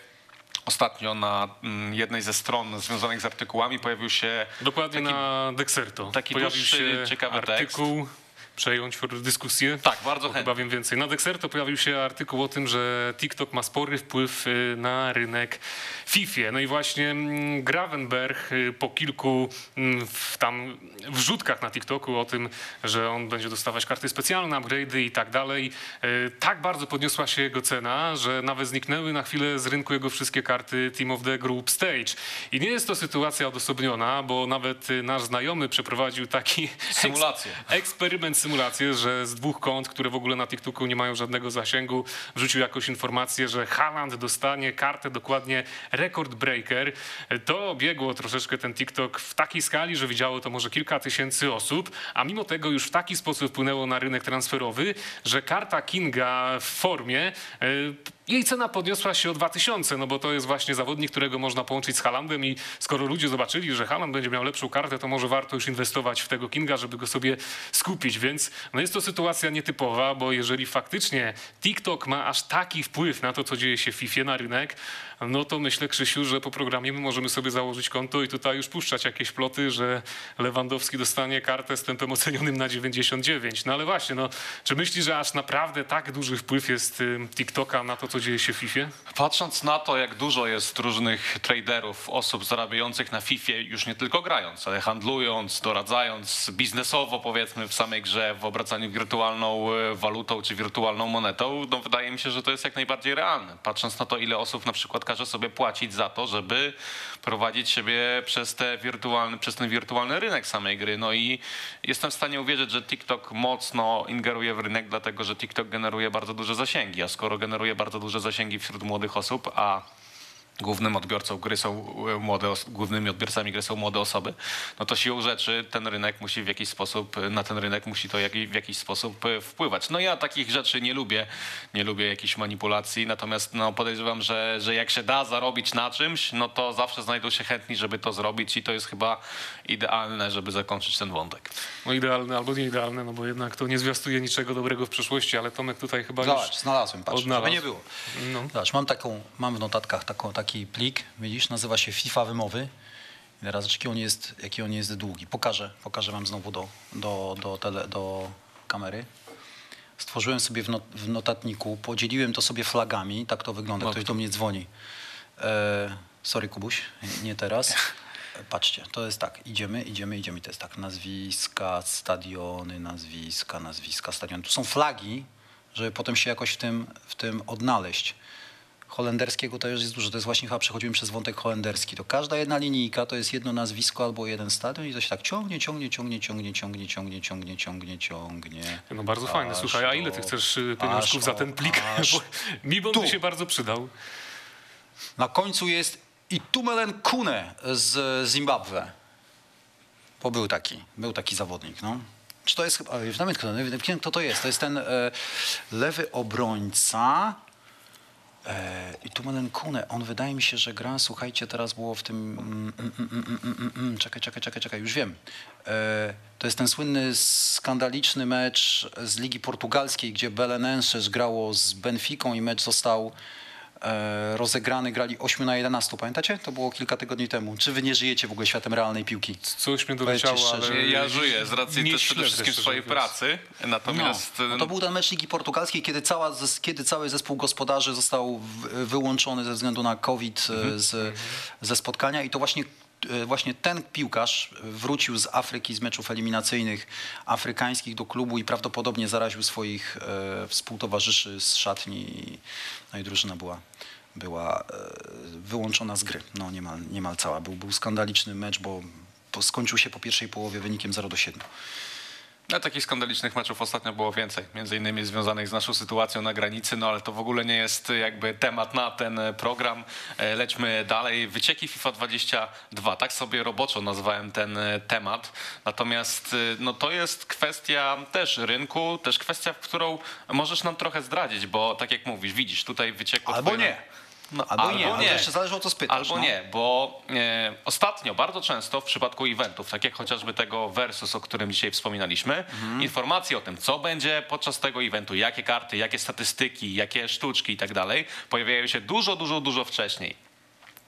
Speaker 2: Ostatnio na mm, jednej ze stron związanych z artykułami pojawił się
Speaker 1: Dokładnie
Speaker 2: taki
Speaker 1: na Dexerto.
Speaker 2: taki
Speaker 1: Pojawił
Speaker 2: dłuższy,
Speaker 1: się
Speaker 2: ciekawy
Speaker 1: artykuł, przejąć dyskusję.
Speaker 2: Tak, bardzo chętnie.
Speaker 1: Chyba wiem więcej. Na Dexerto pojawił się artykuł o tym, że TikTok ma spory wpływ y, na rynek FIFA. No i właśnie mm, Gravenberg y, po kilku mm, w, tam wrzutkach na TikToku o tym, że on będzie dostawać karty specjalne, upgrade'y i tak dalej, y, tak bardzo podniosła się jego cena, że nawet zniknęły na chwilę z rynku jego wszystkie karty Team of the Group Stage. I nie jest to sytuacja odosobniona, bo nawet nasz znajomy przeprowadził taki
Speaker 2: Symulację.
Speaker 1: eksperyment, symulację, że z dwóch kont, które w ogóle na TikToku nie mają żadnego zasięgu, wrzucił jakąś informację, że Haaland dostanie kartę dokładnie Record Breaker. To biegło troszeczkę ten TikTok w takiej skali, że widziało to może kilka tysięcy osób, a mimo tego już w taki sposób wpłynęło na rynek transferowy, że karta Kinga w formie e, jej cena podniosła się o 2000, no bo to jest właśnie zawodnik, którego można połączyć z Haalandem i skoro ludzie zobaczyli, że Haaland będzie miał lepszą kartę, to może warto już inwestować w tego Kinga, żeby go sobie skupić, więc no jest to sytuacja nietypowa, bo jeżeli faktycznie TikTok ma aż taki wpływ na to, co dzieje się w FIFA na rynek, no to myślę, Krzysiu, że po programie my możemy sobie założyć konto i tutaj już puszczać jakieś ploty, że Lewandowski dostanie kartę z tempem ocenionym na 99. No ale właśnie, no, czy myślisz, że aż naprawdę tak duży wpływ jest ym, TikToka na to, co dzieje się w FIFA?
Speaker 2: Patrząc na to, jak dużo jest różnych traderów, osób zarabiających na FIFA, już nie tylko grając, ale handlując, doradzając biznesowo, powiedzmy, w samej grze, w obracaniu wirtualną e, walutą czy wirtualną monetą, no wydaje mi się, że to jest jak najbardziej realne. Patrząc na to, ile osób na przykład każe sobie płacić za to, żeby prowadzić siebie przez, te wirtualny, przez ten wirtualny rynek samej gry. No i jestem w stanie uwierzyć, że TikTok mocno ingeruje w rynek, dlatego że TikTok generuje bardzo duże zasięgi, a skoro generuje bardzo duże zasięgi wśród młodych osób, a głównym odbiorcą gry są e, młode, głównymi odbiorcami gry są młode osoby, no to siłą rzeczy ten rynek musi w jakiś sposób, na ten rynek musi to jak, w jakiś sposób e, wpływać. No ja takich rzeczy nie lubię, nie lubię jakichś manipulacji, natomiast no podejrzewam, że, że jak się da zarobić na czymś, no to zawsze znajdą się chętni, żeby to zrobić i to jest chyba idealne, żeby zakończyć ten wątek.
Speaker 1: No idealne albo nie idealne, no bo jednak to nie zwiastuje niczego dobrego w przyszłości, ale Tomek tutaj chyba już...
Speaker 3: Zobacz, znalazłem, patrz,
Speaker 1: odnalazł.
Speaker 3: żeby nie było.
Speaker 1: No.
Speaker 3: Zobacz, mam, taką, mam w notatkach taką, taki plik, widzisz, nazywa się FIFA wymowy. I teraz jaki on jest, jaki on jest długi. Pokażę, pokażę wam znowu do, do, do, tele, do kamery. Stworzyłem sobie w, not, w notatniku, podzieliłem to sobie flagami, tak to wygląda, ktoś do mnie dzwoni. E, sorry Kubuś, nie teraz. Patrzcie, to jest tak, idziemy, idziemy, idziemy, to jest tak, nazwiska, stadiony, nazwiska, nazwiska, stadiony. Tu są flagi, żeby potem się jakoś w tym, w tym odnaleźć. Holenderskiego to już jest dużo, to jest właśnie chyba przechodzimy przez wątek holenderski. To każda jedna linijka to jest jedno nazwisko albo jeden stadion i to się tak ciągnie, ciągnie, ciągnie, ciągnie, ciągnie, ciągnie, ciągnie, ciągnie, ciągnie.
Speaker 1: No bardzo fajne. Słuchaj, a ile ty chcesz y, pieniążków za ten plik?
Speaker 3: aż
Speaker 1: mi by się bardzo przydał.
Speaker 3: Na końcu jest Itumelen Kune z Zimbabwe. Bo był taki, był taki zawodnik, no. Czy to jest już nawet kto, nawet kto to jest? To jest ten e, lewy obrońca e, Itumelen Kune. On wydaje mi się, że gra, słuchajcie, teraz było w tym, mm, mm, mm, czekaj, czekaj, czekaj, czekaj, już wiem. E, to jest ten słynny, skandaliczny mecz z Ligi Portugalskiej, gdzie Belenenses grało z Benficą i mecz został rozegrany, grali 8 na 11. Pamiętacie? To było kilka tygodni temu. Czy wy nie żyjecie w ogóle światem realnej piłki?
Speaker 1: Coś mnie
Speaker 3: Powiedzcie
Speaker 1: doleciało, ale...
Speaker 2: Ja żyję z racji też przede wszystkim swojej pracy. Natomiast
Speaker 3: No, to był ten mecz Ligi Portugalskiej, kiedy, cała, kiedy cały zespół gospodarzy został wyłączony ze względu na COVID e, z, ze spotkania i to właśnie, e, właśnie ten piłkarz wrócił z Afryki, z meczów eliminacyjnych afrykańskich do klubu i prawdopodobnie zaraził swoich e, współtowarzyszy z szatni. No i drużyna była, była e, wyłączona z gry. No niemal, niemal cała. Był, był skandaliczny mecz, bo skończył się po pierwszej połowie wynikiem 0 do 7.
Speaker 2: No, takich skandalicznych meczów ostatnio było więcej, między innymi związanych z naszą sytuacją na granicy, no ale to w ogóle nie jest jakby temat na ten e, program. E, Lećmy dalej. Wycieki FIFA 22, tak sobie roboczo nazwałem ten e, temat. Natomiast no, to jest kwestia też rynku, też kwestia, w którą możesz nam trochę zdradzić, bo tak jak mówisz, widzisz, tutaj wyciekło
Speaker 3: Albo nie.
Speaker 2: No,
Speaker 3: Albo nie, ale to jeszcze zależy o co spytasz,
Speaker 2: Albo
Speaker 3: no.
Speaker 2: nie, bo e, ostatnio bardzo często w przypadku eventów, tak jak chociażby tego Versus, o którym dzisiaj wspominaliśmy,
Speaker 3: Mhm.
Speaker 2: informacje o tym, co będzie podczas tego eventu, jakie karty, jakie statystyki, jakie sztuczki i tak dalej, pojawiają się dużo, dużo, dużo wcześniej.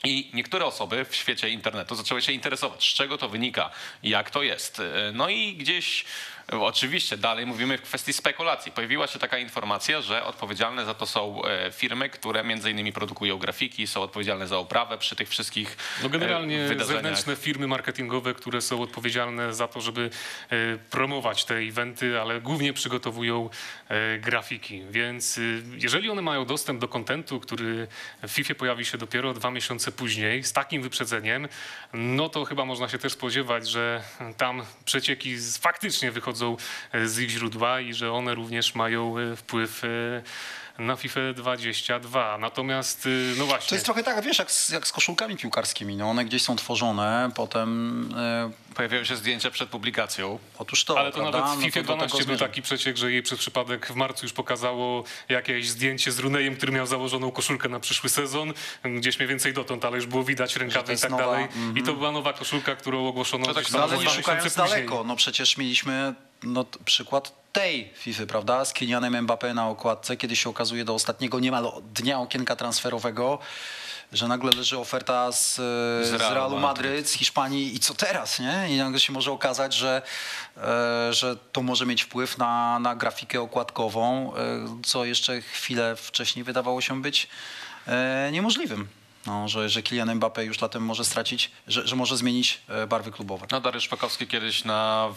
Speaker 2: I niektóre osoby w świecie internetu zaczęły się interesować, z czego to wynika, jak to jest. E, No i gdzieś, oczywiście, dalej mówimy w kwestii spekulacji. Pojawiła się taka informacja, że odpowiedzialne za to są e, firmy, które między innymi produkują grafiki, są odpowiedzialne za oprawę przy tych wszystkich
Speaker 1: No
Speaker 2: e,
Speaker 1: generalnie
Speaker 2: wydarzeniach.
Speaker 1: zewnętrzne firmy marketingowe, które są odpowiedzialne za to, żeby e, promować te eventy, ale głównie przygotowują e, grafiki. Więc y, jeżeli one mają dostęp do kontentu, który w FIFA pojawi się dopiero dwa miesiące później, z takim wyprzedzeniem, no to chyba można się też spodziewać, że tam przecieki faktycznie wychodzą e, z ich źródła i że one również mają e, wpływ e, na FIFA 22. Natomiast, y, no właśnie.
Speaker 3: To jest trochę tak, wiesz, jak z, jak z koszulkami piłkarskimi. No, one gdzieś są tworzone, potem... E,
Speaker 2: Pojawiają się zdjęcia przed publikacją.
Speaker 3: otóż to,
Speaker 1: Ale to
Speaker 3: prawda?
Speaker 1: nawet w
Speaker 3: No
Speaker 1: FIFA
Speaker 3: do
Speaker 1: 12
Speaker 3: tego
Speaker 1: był taki przeciek, że jej przez przypadek w marcu już pokazało jakieś zdjęcie z Runejem, który miał założoną koszulkę na przyszły sezon. Gdzieś mniej więcej dotąd, ale już było widać rękawy i tak
Speaker 3: nowa-
Speaker 1: dalej. I to była nowa koszulka, którą ogłoszono
Speaker 2: To tak
Speaker 3: No ale nie szukając daleko, no przecież mieliśmy no, przykład tej FIFA, prawda, z Kylianem Mbappé na okładce, kiedy się okazuje do ostatniego niemal dnia okienka transferowego, że nagle leży oferta z, z,
Speaker 2: Realu
Speaker 3: Realu
Speaker 2: Madryt.
Speaker 3: Madryt, z Hiszpanii i co teraz, nie? I nagle się może okazać, że, e, że to może mieć wpływ na, na grafikę okładkową, e, co jeszcze chwilę wcześniej wydawało się być e, niemożliwym. No, że, że Kylian Mbappé już latem może stracić, że, że może zmienić e, barwy klubowe.
Speaker 2: No Dariusz Szpakowski kiedyś na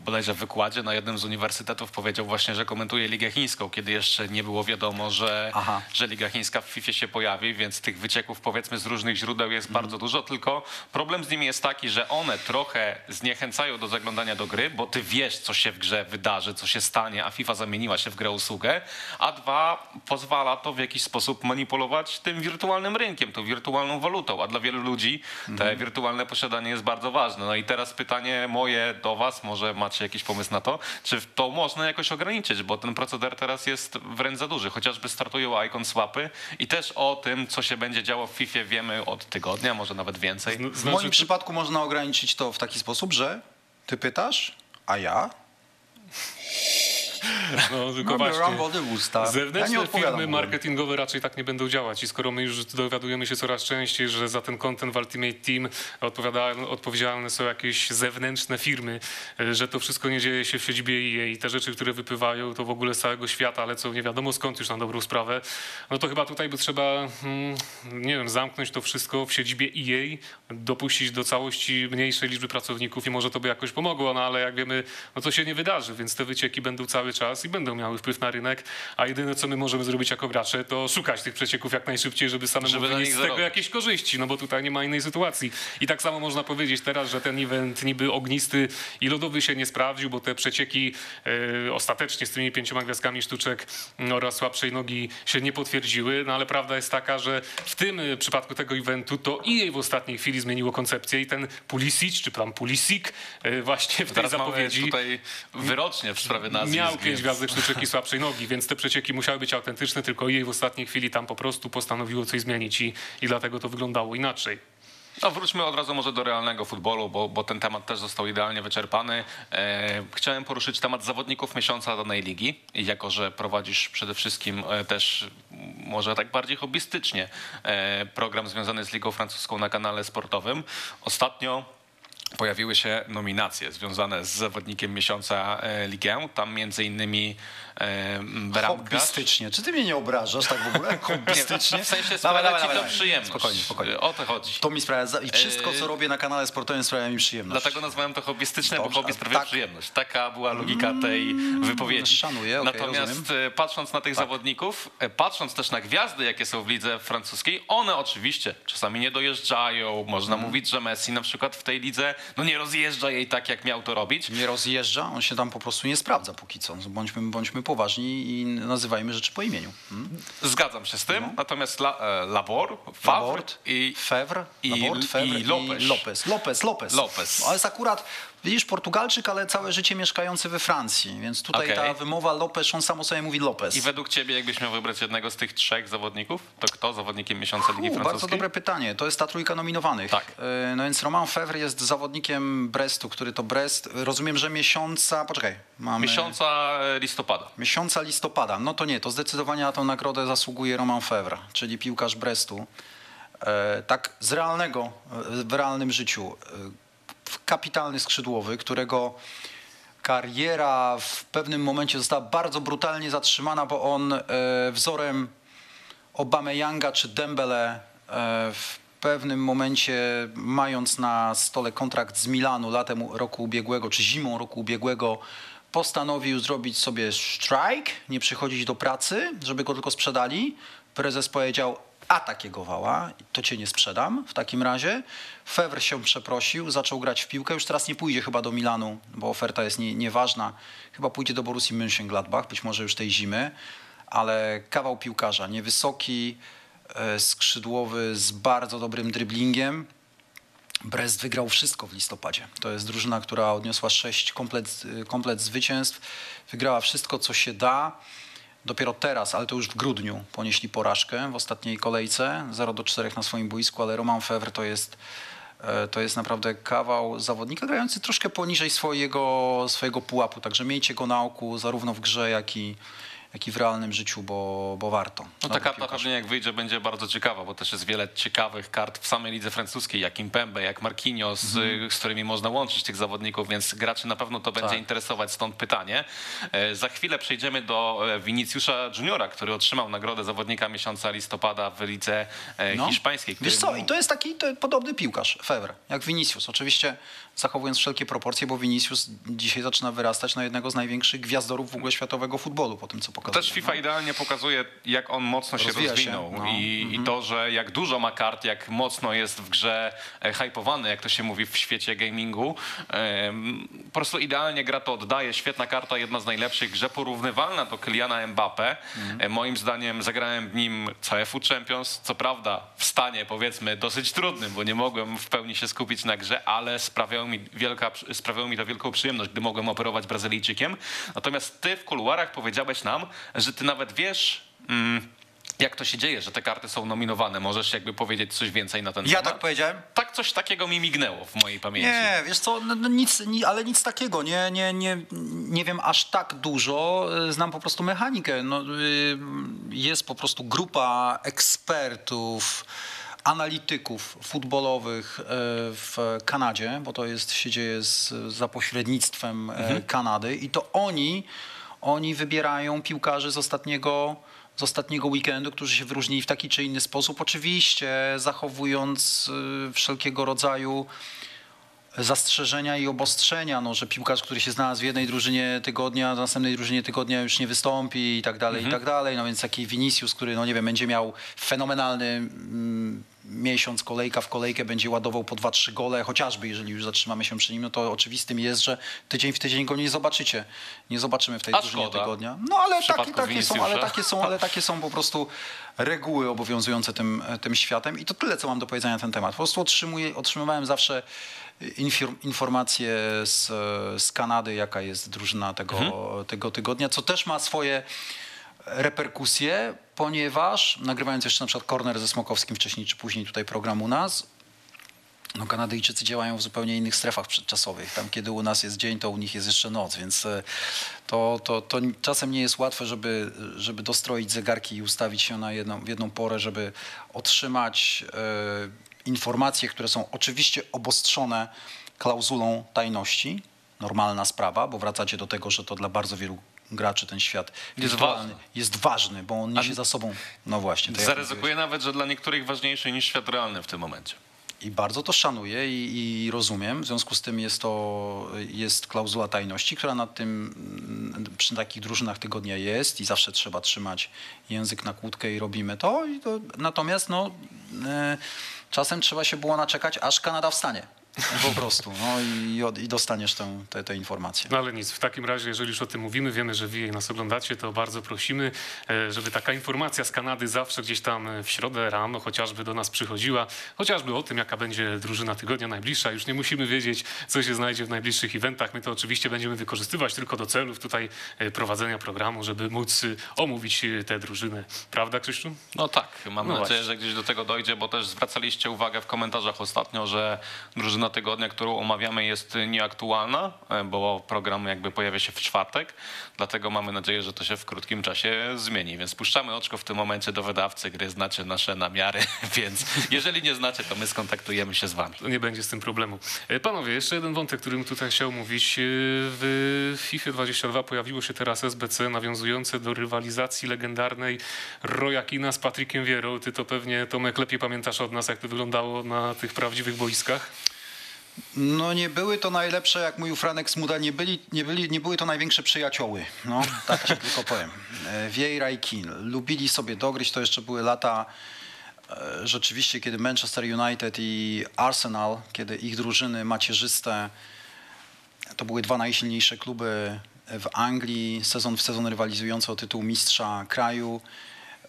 Speaker 2: bodajże wykładzie na jednym z uniwersytetów powiedział właśnie, że komentuje Ligę Chińską, kiedy jeszcze nie było wiadomo, że,
Speaker 3: Aha.
Speaker 2: że Liga Chińska w FIFA się pojawi, więc tych wycieków powiedzmy z różnych źródeł jest bardzo dużo, tylko problem z nimi jest taki, że one trochę zniechęcają do zaglądania do gry, bo ty wiesz, co się w grze wydarzy, co się stanie, a FIFA zamieniła się w grę usługę, a dwa, pozwala to w jakiś sposób manipulować tym wirtualnym rynkiem, tą wirtualną walutą, a dla wielu ludzi te wirtualne posiadanie jest bardzo ważne. No i teraz pytanie moje do was, może macie jakiś pomysł na to, czy to można jakoś ograniczyć, bo ten proceder teraz jest wręcz za duży. Chociażby startują icon swapy i też o tym, co się będzie działo w FIFA wiemy od tygodnia, może nawet więcej.
Speaker 3: W
Speaker 1: Znaczy,
Speaker 3: moim przypadku można ograniczyć to w taki sposób, że ty pytasz, a ja
Speaker 1: No, tylko
Speaker 3: Mamy
Speaker 1: właśnie.
Speaker 3: wody usta. Ja
Speaker 1: Zewnętrzne
Speaker 3: odpowiadam
Speaker 1: firmy marketingowe raczej tak nie będą działać i skoro my już dowiadujemy się coraz częściej, że za ten content w Ultimate Team odpowiedzialne są jakieś zewnętrzne firmy, że to wszystko nie dzieje się w siedzibie EA i te rzeczy, które wypływają, to w ogóle z całego świata lecą nie wiadomo skąd już na dobrą sprawę, no to chyba tutaj by trzeba, mm, nie wiem, zamknąć to wszystko w siedzibie EA, dopuścić do całości mniejszej liczby pracowników i może to by jakoś pomogło, no ale jak wiemy, no to się nie wydarzy, więc te wycieki będą cały czas i będą miały wpływ na rynek, a jedyne co my możemy zrobić jako gracze, to szukać tych przecieków jak najszybciej, żeby samemu
Speaker 2: Żeby
Speaker 1: wynieść z tego jakieś korzyści, no bo tutaj nie ma innej sytuacji. I tak samo można powiedzieć teraz, że ten event niby ognisty i lodowy się nie sprawdził, bo te przecieki e, ostatecznie z tymi pięcioma gwiazdkami sztuczek mm, oraz słabszej nogi się nie potwierdziły, no ale prawda jest taka, że w tym e, przypadku tego eventu to EA w ostatniej chwili zmieniło koncepcję i ten Pulisic, czy tam Pulisik e, właśnie w tej
Speaker 2: Teraz
Speaker 1: zapowiedzi
Speaker 2: tutaj wyrocznie w sprawie nazwisk.
Speaker 1: miał pięć gwiazdek sztuczek i słabszej nogi, więc te przecieki musiały być autentyczne, tylko jej w ostatniej chwili tam po prostu postanowiło coś zmienić i, i dlatego to wyglądało inaczej.
Speaker 2: No wróćmy od razu może do realnego futbolu, bo, bo ten temat też został idealnie wyczerpany. E, chciałem poruszyć temat zawodników miesiąca danej ligi, jako że prowadzisz przede wszystkim e, też może tak bardziej hobbystycznie e, program związany z Ligą Francuską na kanale sportowym. Ostatnio pojawiły się nominacje związane z zawodnikiem miesiąca e, ligę. Tam między innymi e.
Speaker 3: Hobbystycznie. Czy ty mnie nie obrażasz tak w ogóle? Hobbystycznie?
Speaker 2: Nie, w sensie sprawia
Speaker 3: dawaj,
Speaker 2: ci to
Speaker 3: dawaj.
Speaker 2: przyjemność.
Speaker 3: Spokojnie, spokojnie.
Speaker 2: O to chodzi.
Speaker 3: To mi sprawia, i wszystko
Speaker 2: Yy,
Speaker 3: co robię na kanale sportowym sprawia mi przyjemność.
Speaker 2: Dlatego nazwałem to hobbystyczne, bo
Speaker 3: Dobrze,
Speaker 2: hobby
Speaker 3: a
Speaker 2: sprawia
Speaker 3: tak-
Speaker 2: przyjemność. Taka była logika tej wypowiedzi.
Speaker 3: szanuję, okej,
Speaker 2: Natomiast
Speaker 3: rozumiem. Tak.
Speaker 2: e, patrząc na tych zawodników, e, patrząc też na gwiazdy, jakie są w lidze francuskiej, one oczywiście czasami nie dojeżdżają. Można
Speaker 3: Mhm.
Speaker 2: mówić, że Messi na przykład w tej lidze no nie rozjeżdża jej tak, jak miał to robić.
Speaker 3: nie rozjeżdża, on się tam po prostu nie sprawdza póki co. Bądźmy, bądźmy poważni i nazywajmy rzeczy po imieniu. Hmm?
Speaker 2: Zgadzam się z tym. Natomiast La, e, Labor, Favre i
Speaker 3: Fevre,
Speaker 2: i-
Speaker 3: Laborde, Fevre
Speaker 2: i Lopez.
Speaker 3: Lopez. Lopez, Lopez.
Speaker 2: Lopez.
Speaker 3: No, ale jest akurat, widzisz, Portugalczyk, ale całe życie mieszkający we Francji, więc tutaj
Speaker 2: Okej.
Speaker 3: ta wymowa Lopez, on samo sobie mówi Lopez.
Speaker 2: I według ciebie, jakbyś miał wybrać jednego z tych trzech zawodników, to kto zawodnikiem miesiąca Ligi
Speaker 3: U,
Speaker 2: Francuskiej?
Speaker 3: bardzo dobre pytanie. To jest ta trójka nominowanych.
Speaker 2: Tak.
Speaker 3: E, No więc Romain Fevre jest zawodnikiem Brestu, który to Brest, rozumiem, że miesiąca, poczekaj, mamy...
Speaker 2: Miesiąca e, listopada.
Speaker 3: Miesiąca listopada. No to nie, to zdecydowanie na tę nagrodę zasługuje Roman Fevre, czyli piłkarz Brestu. E, tak z realnego, e, w realnym życiu. Kapitalny skrzydłowy, którego kariera w pewnym momencie została bardzo brutalnie zatrzymana, bo on e, wzorem Obameyanga czy Dembele e, w pewnym momencie, mając na stole kontrakt z Milanu latem roku ubiegłego, czy zimą roku ubiegłego, postanowił zrobić sobie strike, nie przychodzić do pracy, żeby go tylko sprzedali. Prezes powiedział, a takiego wała, to cię nie sprzedam w takim razie. Fewr się przeprosił, zaczął grać w piłkę, już teraz nie pójdzie chyba do Milanu, bo oferta jest nie, nieważna. Chyba pójdzie do Borussii Mönchengladbach, być może już tej zimy, ale kawał piłkarza, niewysoki, e, skrzydłowy z bardzo dobrym driblingiem. Brest wygrał wszystko w listopadzie. To jest drużyna, która odniosła sześć komplet, komplet zwycięstw. Wygrała wszystko, co się da. Dopiero teraz, ale to już w grudniu, ponieśli porażkę w ostatniej kolejce. 0 do 4 na swoim boisku, ale Roman Fevre to jest, e, to jest naprawdę kawał zawodnika grający troszkę poniżej swojego, swojego pułapu. Także miejcie go na oku zarówno w grze, jak i, jak i w realnym życiu, bo, bo warto.
Speaker 2: No ta karta pewnie jak wyjdzie będzie bardzo ciekawa, bo też jest wiele ciekawych kart w samej lidze francuskiej, jak Impembe, jak Marquinhos, y, z którymi można łączyć tych zawodników, więc graczy na pewno to będzie
Speaker 3: Tak.
Speaker 2: interesować, stąd pytanie. E, Za chwilę przejdziemy do e, Viniciusza Juniora, który otrzymał nagrodę zawodnika miesiąca listopada w lidze e,
Speaker 3: No.
Speaker 2: hiszpańskiej.
Speaker 3: Wiesz co, i to jest taki to podobny piłkarz, Fevre, jak Vinicius. Oczywiście zachowując wszelkie proporcje, bo Vinicius dzisiaj zaczyna wyrastać na jednego z największych gwiazdorów w ogóle światowego futbolu, po tym co pokazuje.
Speaker 2: Też FIFA idealnie pokazuje, jak on mocno się
Speaker 3: Rozwija się,
Speaker 2: rozwinął
Speaker 3: no.
Speaker 2: I, i to, że jak dużo ma kart, jak mocno jest w grze e, hypowany, jak to się mówi w świecie gamingu. Po prostu idealnie gra to oddaje. Świetna karta, jedna z najlepszych, grze porównywalna do Kyliana Mbappe. E, Moim zdaniem zagrałem w nim CFU Champions, co prawda w stanie powiedzmy dosyć trudnym, bo nie mogłem w pełni się skupić na grze, ale sprawiało mi, wielka, sprawiało mi to wielką przyjemność, gdy mogłem operować Brazylijczykiem. Natomiast ty w kuluarach powiedziałeś nam, że ty nawet wiesz, mm, Jak to się dzieje, że te karty są nominowane? Możesz jakby powiedzieć coś więcej na ten
Speaker 3: Ja
Speaker 2: temat?
Speaker 3: tak powiedziałem?
Speaker 2: Tak, coś takiego mi mignęło w mojej pamięci.
Speaker 3: Nie, wiesz co, no, no nic, ni, ale nic takiego, nie, nie, nie, nie wiem aż tak dużo, Y, znam po prostu mechanikę. No, y, jest po prostu grupa ekspertów, analityków futbolowych y, w Kanadzie, bo to jest, się dzieje z, za pośrednictwem e, Kanady i to oni, oni wybierają piłkarzy z ostatniego z ostatniego weekendu, którzy się wyróżnili w taki czy inny sposób, oczywiście zachowując y, wszelkiego rodzaju zastrzeżenia i obostrzenia, no, że piłkarz, który się znalazł w jednej drużynie tygodnia, w następnej drużynie tygodnia już nie wystąpi i tak dalej, i tak dalej. No więc taki Vinicius, który, no nie wiem, będzie miał fenomenalny mm, miesiąc, kolejka w kolejkę, będzie ładował po 2-3 gole, chociażby jeżeli już zatrzymamy się przy nim, no to oczywistym jest, że tydzień w tydzień go nie zobaczycie. Nie zobaczymy w tej drużynie tygodnia. No ale takie, są, ale takie są, ale takie są po prostu reguły obowiązujące tym, tym światem i to tyle, co mam do powiedzenia na ten temat. Po prostu otrzymuję, otrzymywałem zawsze infor- informacje z, z Kanady, jaka jest drużyna tego, tego tygodnia, co też ma swoje reperkusje, ponieważ nagrywając jeszcze na przykład Corner ze Smokowskim wcześniej czy później tutaj program u nas, no Kanadyjczycy działają w zupełnie innych strefach przedczasowych. Tam, kiedy u nas jest dzień, to u nich jest jeszcze noc, więc e, to, to, to czasem nie jest łatwe, żeby, żeby dostroić zegarki i ustawić się na jedną, w jedną porę, żeby otrzymać e, informacje, które są oczywiście obostrzone klauzulą tajności. Normalna sprawa, bo wracacie do tego, że to dla bardzo wielu graczy ten świat
Speaker 2: Jest ważny.
Speaker 3: jest ważny, bo on niesie za sobą, no właśnie. to jak
Speaker 2: Zaryzykuję nawet, że dla niektórych ważniejszy niż świat realny w tym momencie.
Speaker 3: I bardzo to szanuję i, i rozumiem. W związku z tym jest to jest klauzula tajności, która nad tym mm, przy takich drużynach tygodnia jest i zawsze trzeba trzymać język na kłódkę i robimy to. I to natomiast no, e, czasem trzeba się było naczekać, aż Kanada wstanie. Po prostu. No i, i dostaniesz tę, te, te informacje.
Speaker 1: No ale nic, w takim razie, jeżeli już o tym mówimy, wiemy, że wy jej nas oglądacie, to bardzo prosimy, e, żeby taka informacja z Kanady zawsze gdzieś tam e, w środę rano chociażby do nas przychodziła, chociażby o tym, jaka będzie drużyna tygodnia najbliższa. Już nie musimy wiedzieć, co się znajdzie w najbliższych eventach. My to oczywiście będziemy wykorzystywać tylko do celów tutaj e, prowadzenia programu, żeby móc omówić e, tę drużynę. Prawda, Krzysztof?
Speaker 2: No tak, mam
Speaker 1: No
Speaker 2: nadzieję,
Speaker 1: właśnie.
Speaker 2: że gdzieś do tego dojdzie, bo też zwracaliście uwagę w komentarzach ostatnio, że drużyna tygodnia, którą omawiamy jest nieaktualna, e, bo program jakby pojawia się w czwartek, dlatego mamy nadzieję, że to się w krótkim czasie zmieni, więc puszczamy oczko w tym momencie do wydawcy gry, znacie nasze namiary, więc jeżeli nie znacie, to my skontaktujemy się z wami.
Speaker 1: Nie będzie z tym problemu. E, Panowie, jeszcze jeden wątek, którym tutaj chciał mówić. E, W FIFA 22 pojawiło się teraz SBC nawiązujące do rywalizacji legendarnej Roya Kina z Patrykiem Wierą. Ty to pewnie, Tomek, lepiej pamiętasz od nas, jak to wyglądało na tych prawdziwych boiskach.
Speaker 3: No nie były to najlepsze, jak mówił Franek Smuda, nie, byli, nie, byli, nie były to największe przyjacioły. No, tak ci tylko powiem. E, Vieira i Keane lubili sobie dogryźć, to jeszcze były lata e, rzeczywiście, kiedy Manchester United i Arsenal, kiedy ich drużyny macierzyste, to były dwa najsilniejsze kluby w Anglii, sezon w sezon rywalizujące o tytuł mistrza kraju. E,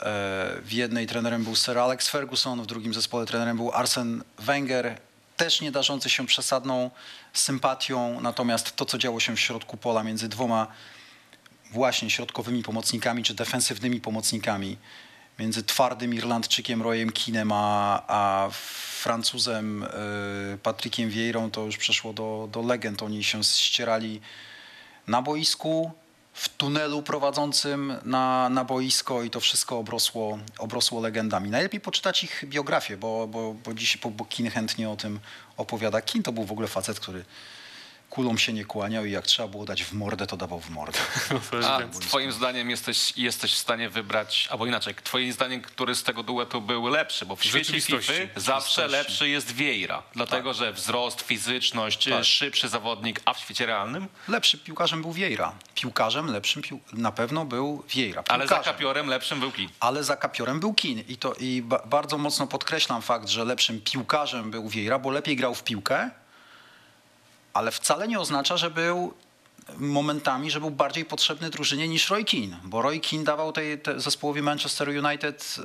Speaker 3: W jednej trenerem był Sir Alex Ferguson, w drugim zespole trenerem był Arsene Wenger, też nie darzący się przesadną sympatią, natomiast to, co działo się w środku pola między dwoma właśnie środkowymi pomocnikami czy defensywnymi pomocnikami, między twardym Irlandczykiem Royem Kinem a, a Francuzem y, Patrickiem Vieirą, to już przeszło do, do legend. Oni się ścierali na boisku, w tunelu prowadzącym na, na boisko i to wszystko obrosło, obrosło legendami. Najlepiej poczytać ich biografię, bo, bo, bo dziś bo, bo Kin chętnie o tym opowiada. Kin to był w ogóle facet, który kulą się nie kłaniał i jak trzeba było dać w mordę, to dawał w mordę.
Speaker 2: A twoim zdaniem jesteś, jesteś w stanie wybrać, albo inaczej, twoim zdaniem, który z tego duetu był lepszy? Bo w świecie. FIFA zawsze lepszy jest Vieira, dlatego że wzrost, fizyczność,
Speaker 3: Tak.
Speaker 2: szybszy zawodnik, a w świecie realnym?
Speaker 3: Lepszym piłkarzem był Vieira. Piłkarzem lepszym pił... na pewno był Vieira.
Speaker 2: Ale za kapiorem lepszym był Kin.
Speaker 3: ale za kapiorem był Kin. I, to, I ba bardzo mocno podkreślam fakt, że lepszym piłkarzem był Vieira, bo lepiej grał w piłkę, ale wcale nie oznacza, że był momentami, że był bardziej potrzebny drużynie niż Roy Keane, bo Roy Keane dawał tej, tej zespołowi Manchester United y,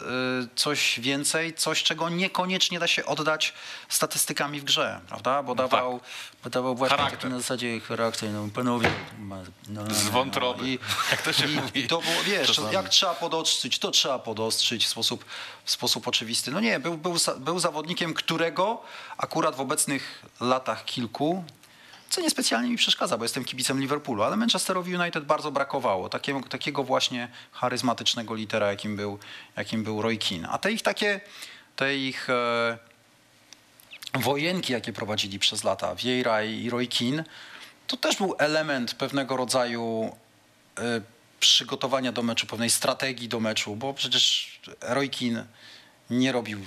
Speaker 3: coś więcej, coś czego niekoniecznie da się oddać statystykami w grze, prawda? Bo dawał, bo dawał właśnie
Speaker 2: Charakter.
Speaker 3: taki na zasadzie charakter, no panowie. ma- No, no,
Speaker 2: Z
Speaker 3: no,
Speaker 2: wątroby,
Speaker 3: I,
Speaker 2: jak to się
Speaker 3: i,
Speaker 2: mówi
Speaker 3: I to było, wiesz,
Speaker 2: czasami.
Speaker 3: jak trzeba podostrzyć, to trzeba podostrzyć w sposób, w sposób oczywisty. No nie, był, był, był zawodnikiem, którego akurat w obecnych latach kilku, co niespecjalnie mi przeszkadza, bo jestem kibicem Liverpoolu, ale Manchesterowi United bardzo brakowało takiego, takiego właśnie charyzmatycznego litera, jakim był, jakim był Roy Keane. A te ich takie, te ich e, wojenki, jakie prowadzili przez lata, Vieira i Roy Keane, to też był element pewnego rodzaju e, przygotowania do meczu, pewnej strategii do meczu, bo przecież Roy Keane nie robił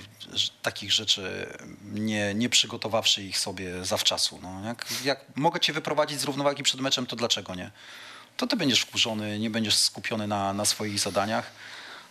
Speaker 3: takich rzeczy, nie, nie przygotowawszy ich sobie zawczasu. No, jak, jak mogę cię wyprowadzić z równowagi przed meczem, to dlaczego nie? To ty będziesz wkurzony, nie będziesz skupiony na, na swoich zadaniach.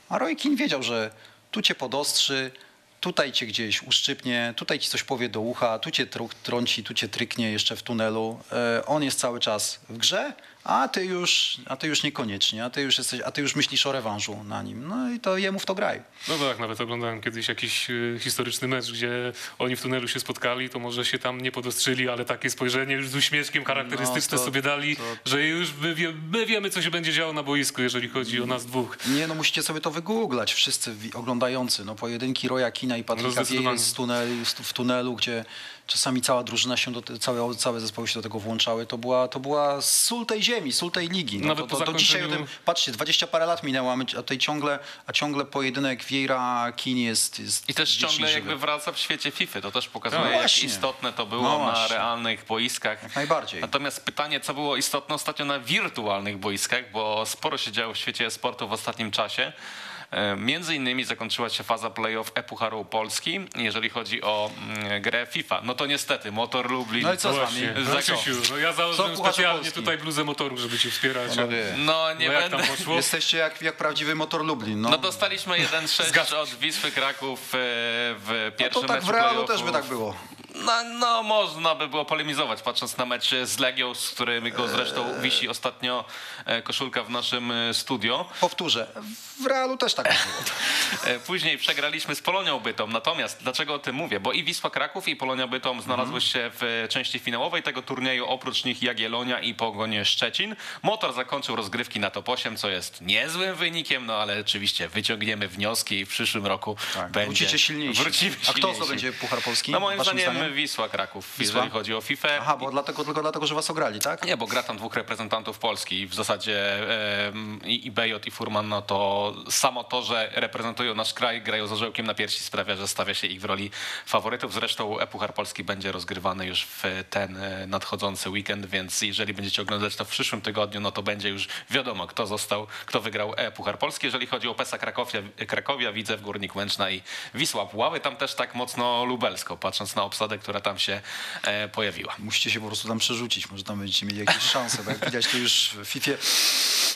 Speaker 3: A Roy Keane wiedział, że tu cię podostrzy, tutaj cię gdzieś uszczypnie, tutaj ci coś powie do ucha, tu cię trąci, tu cię tryknie jeszcze w tunelu. E, on jest cały czas w grze, a ty już, a ty już niekoniecznie, a ty już, jesteś, a ty już myślisz o rewanżu na nim. No i to jemu w to graj.
Speaker 1: No tak, nawet oglądałem kiedyś jakiś y, historyczny mecz, gdzie oni w tunelu się spotkali, to może się tam nie podostrzyli, ale takie spojrzenie już z uśmieszkiem charakterystyczne
Speaker 3: No, to-
Speaker 1: sobie dali,
Speaker 3: to-
Speaker 1: że już my, wie, my wiemy, co się będzie działo na boisku, jeżeli chodzi o nas dwóch.
Speaker 3: Nie, no musicie sobie to wygooglać, wszyscy oglądający. No pojedynki Roya Kina i
Speaker 1: No,
Speaker 3: Patryka. Vieira z tunelu, w tunelu, gdzie czasami cała drużyna się, do, całe, całe zespoły się do tego włączały. To była, to była sól tej ziemi, sól tej ligi. No,
Speaker 1: Nawet
Speaker 3: to,
Speaker 1: po
Speaker 3: to, do dzisiaj o tym, patrzcie, 20 parę lat minęło, a, my, a, tej ciągle, a ciągle pojedynek Vieira Kin jest, jest
Speaker 2: I też ciągle
Speaker 3: żywy.
Speaker 2: jakby wraca w świecie FIFA. To też pokazuje,
Speaker 3: No
Speaker 2: jak
Speaker 3: właśnie.
Speaker 2: istotne to było
Speaker 3: No
Speaker 2: na realnych boiskach.
Speaker 3: Jak najbardziej.
Speaker 2: Natomiast pytanie, co było istotne ostatnio na wirtualnych boiskach, bo sporo się działo w świecie sportu w ostatnim czasie. E, Między innymi zakończyła się faza playoff e-Pucharu Polski, jeżeli chodzi o mm, grę FIFA. No to niestety, Motor Lublin.
Speaker 3: No i co z wami?
Speaker 1: No? Krzysiu, no ja założyłem specjalnie
Speaker 3: Polski?
Speaker 1: tutaj bluzę motoru, żeby cię wspierać.
Speaker 2: No nie
Speaker 1: no jak
Speaker 2: będę.
Speaker 1: tam poszło?
Speaker 3: Jesteście jak, jak prawdziwy motor Lublin. No,
Speaker 2: No dostaliśmy 1-6 od Wisły Kraków e, w
Speaker 3: no
Speaker 2: pierwszym
Speaker 3: to tak
Speaker 2: meczu
Speaker 3: w Realu też by tak było.
Speaker 2: No, no, można by było polemizować, patrząc na mecz z Legią, z którym go zresztą
Speaker 3: Eee.
Speaker 2: wisi ostatnio e, koszulka w naszym e, studio.
Speaker 3: Powtórzę, w Realu też tak by było.
Speaker 2: E, Później przegraliśmy z Polonią Bytom. Natomiast dlaczego o tym mówię? Bo i Wisła Kraków i Polonia Bytom znalazły
Speaker 3: Mhm.
Speaker 2: się w części finałowej tego turnieju, oprócz nich Jagiellonia i Pogoń Szczecin. Motor zakończył rozgrywki na top 8, co jest niezłym wynikiem, no ale oczywiście wyciągniemy wnioski i w przyszłym roku
Speaker 3: Tak,
Speaker 2: będzie...
Speaker 3: wrócicie silniejsi.
Speaker 2: Wrócimy
Speaker 3: A kto zdobędzie Puchar Polski?
Speaker 2: No moim
Speaker 3: waszym
Speaker 2: zdaniem, Wisła Kraków,
Speaker 3: Wisła?
Speaker 2: jeżeli chodzi o FIFA.
Speaker 3: Aha, bo dlatego, tylko dlatego, że was ograli, tak?
Speaker 2: Nie, bo gra tam dwóch reprezentantów Polski. W zasadzie i, i Bejot i Furman, no to samo to, że reprezentują nasz kraj, grają z orzełkiem na piersi sprawia, że stawia się ich w roli faworytów. Zresztą Epuchar Polski będzie rozgrywany już w ten e, nadchodzący weekend, więc jeżeli będziecie oglądać to w przyszłym tygodniu, no to będzie już wiadomo, kto został, kto wygrał Epuchar Polski. Jeżeli chodzi o PESA Krakowia, Krakowia widzę w Górnik Łęczna i Wisła Puławy, tam też tak mocno lubelsko, patrząc na obsadę, która tam się e, pojawiła.
Speaker 3: Musicie się po prostu tam przerzucić, może tam będziecie mieli jakieś szanse, bo jak widać to już w FIFA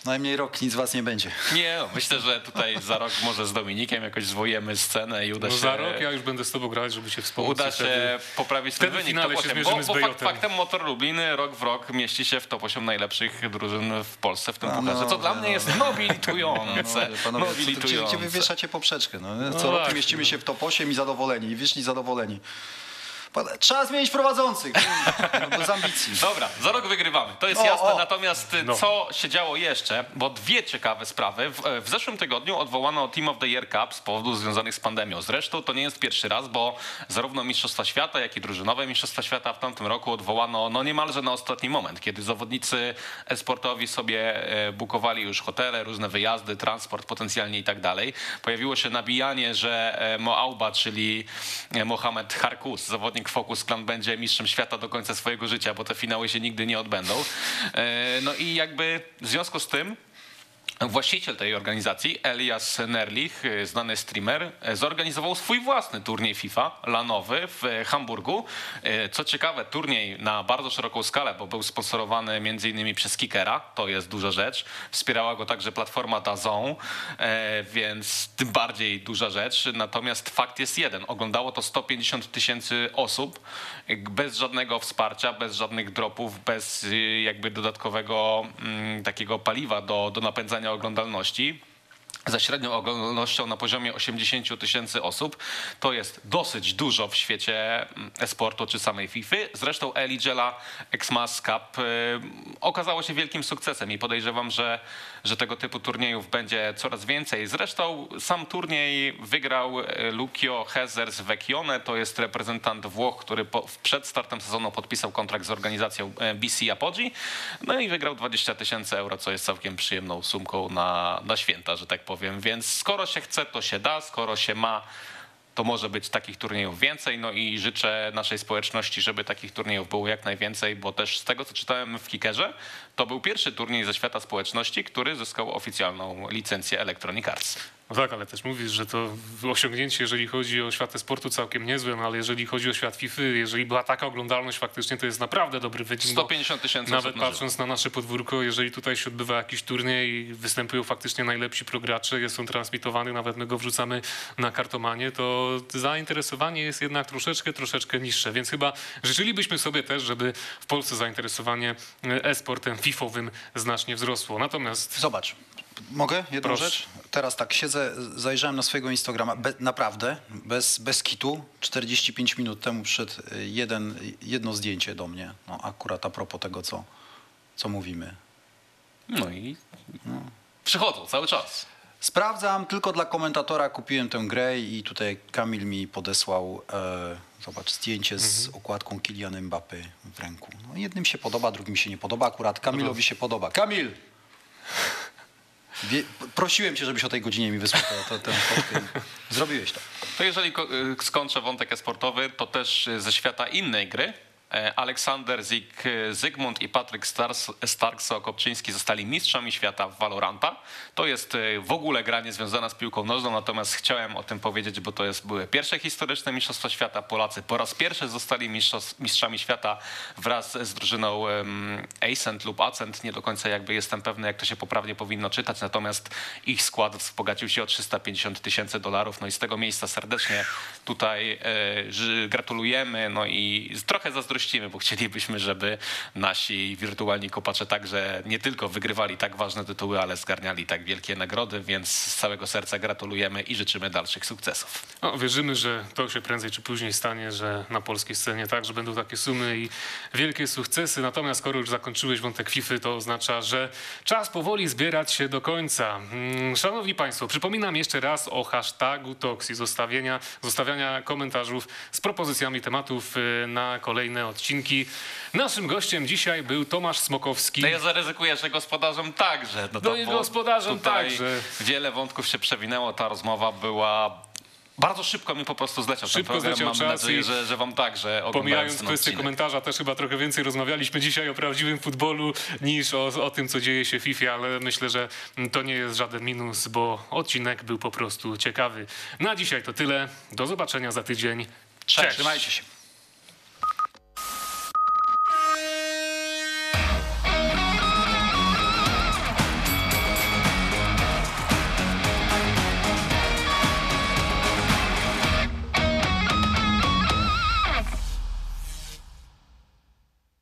Speaker 3: najmniej rok nic z was nie będzie.
Speaker 2: Nie, no, myślę, że tutaj za rok może z Dominikiem jakoś zwojemy scenę i uda
Speaker 1: No
Speaker 2: się.
Speaker 1: za rok ja już będę z tobą grać, żeby cię wspomóc.
Speaker 2: Uda
Speaker 1: i wtedy-
Speaker 2: się poprawić ten wynik.
Speaker 1: finale
Speaker 2: top
Speaker 1: się
Speaker 2: 8,
Speaker 1: zmierzymy
Speaker 2: bo,
Speaker 1: z
Speaker 2: bo fakt, faktem Motor Lublin rok w rok mieści się w top 8 najlepszych drużyn w Polsce w tym
Speaker 3: A
Speaker 2: pucharze, co
Speaker 3: no,
Speaker 2: dla
Speaker 3: no,
Speaker 2: mnie jest
Speaker 3: no.
Speaker 2: nobilitujące.
Speaker 3: No, panowie, gdzie,
Speaker 2: nobilitujące.
Speaker 3: wy wieszacie poprzeczkę? No, co
Speaker 1: No
Speaker 3: roku mieścimy
Speaker 1: no.
Speaker 3: się w top 8 i zadowoleni, i wyszli zadowoleni. Trzeba zmienić prowadzących, no, bez ambicji.
Speaker 2: Dobra, za rok wygrywamy. To jest
Speaker 3: O,
Speaker 2: jasne.
Speaker 3: o.
Speaker 2: Natomiast y,
Speaker 1: No.
Speaker 2: co się działo jeszcze? Bo dwie ciekawe sprawy. W, w zeszłym tygodniu odwołano Team of the Year Cup z powodów związanych z pandemią. Zresztą to nie jest pierwszy raz, bo zarówno Mistrzostwa Świata, jak i drużynowe Mistrzostwa Świata w tamtym roku odwołano no niemalże na ostatni moment, kiedy zawodnicy sportowi sobie e, bukowali już hotele, różne wyjazdy, transport potencjalnie i tak dalej. Pojawiło się nabijanie, że e, Moauba, czyli e, Mohamed Harkus, zawodnik Focus Clan, będzie mistrzem świata do końca swojego życia, bo te finały się nigdy nie odbędą. E, No i jakby w związku z tym Właściciel tej organizacji, Elias Nerlich, y, znany streamer, y, zorganizował swój własny turniej FIFA lanowy w Hamburgu. Y, Co ciekawe, turniej na bardzo szeroką skalę, bo był sponsorowany m.in. przez Kickera, to jest duża rzecz. Wspierała go także platforma DAZN, więc tym bardziej duża rzecz. Natomiast fakt jest jeden, oglądało to 150 tysięcy osób bez żadnego wsparcia, bez żadnych dropów, bez jakby dodatkowego mm, takiego paliwa do, do napędzania oglądalności za średnią oglądalnością na poziomie 80 tysięcy osób. To jest dosyć dużo w świecie mm, e-sportu czy samej FIFA. Zresztą Eligela Xmas Cup y, okazało się wielkim sukcesem i podejrzewam, że, że tego typu turniejów będzie coraz więcej. Zresztą sam turniej wygrał y, Lucio Hezer z Vecchione. To jest reprezentant Włoch, który po, przed startem sezonu podpisał kontrakt z organizacją e, BC Apogee. No i wygrał 20 tysięcy euro, co jest całkiem przyjemną sumką na, na święta, że tak powiem. Więc skoro się chce, to się da. Skoro się ma, to może być takich turniejów więcej. No i życzę naszej społeczności, żeby takich turniejów było jak najwięcej, bo też z tego, co czytałem w Kickerze, to był pierwszy turniej ze świata społeczności, który zyskał oficjalną licencję Electronic Arts.
Speaker 1: No tak, ale też mówisz, że to osiągnięcie, jeżeli chodzi o świat sportu, całkiem niezłe, no ale jeżeli chodzi o świat FIFA, jeżeli była taka oglądalność faktycznie, to jest naprawdę dobry wynik. bo
Speaker 2: 150 tysięcy
Speaker 1: Nawet patrząc na nasze podwórko, jeżeli tutaj się odbywa jakiś turniej i występują faktycznie najlepsi progracze, jest on transmitowany, nawet my go wrzucamy na kartomanie, to zainteresowanie jest jednak troszeczkę, troszeczkę niższe. Więc chyba życzylibyśmy sobie też, żeby w Polsce zainteresowanie e-sportem fifowym znacznie wzrosło. Natomiast
Speaker 3: Zobacz, mogę jedną
Speaker 1: Proszę.
Speaker 3: rzecz? Teraz tak, siedzę, zajrzałem na swojego Instagrama, be, naprawdę, bez, bez kitu, 45 minut temu przyszedł y, jeden, jedno zdjęcie do mnie, no akurat a propos tego, co, co mówimy.
Speaker 2: No i przychodzą cały czas.
Speaker 3: Sprawdzam, tylko dla komentatora kupiłem tę grę i tutaj Kamil mi podesłał, e, zobacz, zdjęcie z okładką Kylian Mbappy w ręku. No, jednym się podoba, drugim się nie podoba, akurat Kamilowi się podoba. Kamil! Wie, prosiłem cię, żebyś o tej godzinie mi wysłał i Zrobiłeś to.
Speaker 2: To jeżeli y, skończę wątek esportowy, to też y, ze świata innej gry. E, Aleksander Zik, y, Zygmunt i Patryk Stark-Sokopczyński zostali mistrzami świata w Valoranta. To jest y, w ogóle gra niezwiązana z piłką nożną, natomiast chciałem o tym powiedzieć, bo to jest, były pierwsze historyczne Mistrzostwa Świata. Polacy po raz pierwszy zostali mistrzami świata wraz z drużyną Ascent lub Accent. Nie do końca jakby jestem pewny, jak to się poprawnie powinno czytać, natomiast ich skład wzbogacił się o 350 tysięcy dolarów. No i z tego miejsca serdecznie tutaj e, gratulujemy, no i trochę zazdrościmy, bo chcielibyśmy, żeby nasi wirtualni kopacze także nie tylko wygrywali tak ważne tytuły, ale zgarniali tak wielkie nagrody, więc z całego serca gratulujemy i życzymy dalszych sukcesów.
Speaker 1: No, wierzymy, że to się prędzej czy później stanie, że na polskiej scenie tak, że będą takie sumy i wielkie sukcesy. Natomiast skoro już zakończyłeś wątek FIFA, to oznacza, że czas powoli zbierać się do końca. Mm, Szanowni Państwo, przypominam jeszcze raz o hashtagu Toxi, zostawienia, zostawiania komentarzów z propozycjami tematów y, na kolejne odcinki. Naszym gościem dzisiaj był Tomasz Smokowski.
Speaker 2: No ja zaryzykuję, że gospodarzem także. No
Speaker 1: No i
Speaker 2: bo
Speaker 1: gospodarzem także.
Speaker 2: Wiele wątków się przewinęło, ta rozmowa była... Bardzo szybko mi po prostu zleciał
Speaker 1: Szybko
Speaker 2: ten program. Mam nadzieję, że, że wam także
Speaker 1: Pomijając kwestię
Speaker 2: odcinek.
Speaker 1: komentarza, też chyba trochę więcej rozmawialiśmy dzisiaj o prawdziwym futbolu niż o, o tym, co dzieje się w FIFA, ale myślę, że to nie jest żaden minus, bo odcinek był po prostu ciekawy. Na dzisiaj to tyle. Do zobaczenia za tydzień.
Speaker 2: Cześć.
Speaker 3: Trzymajcie się.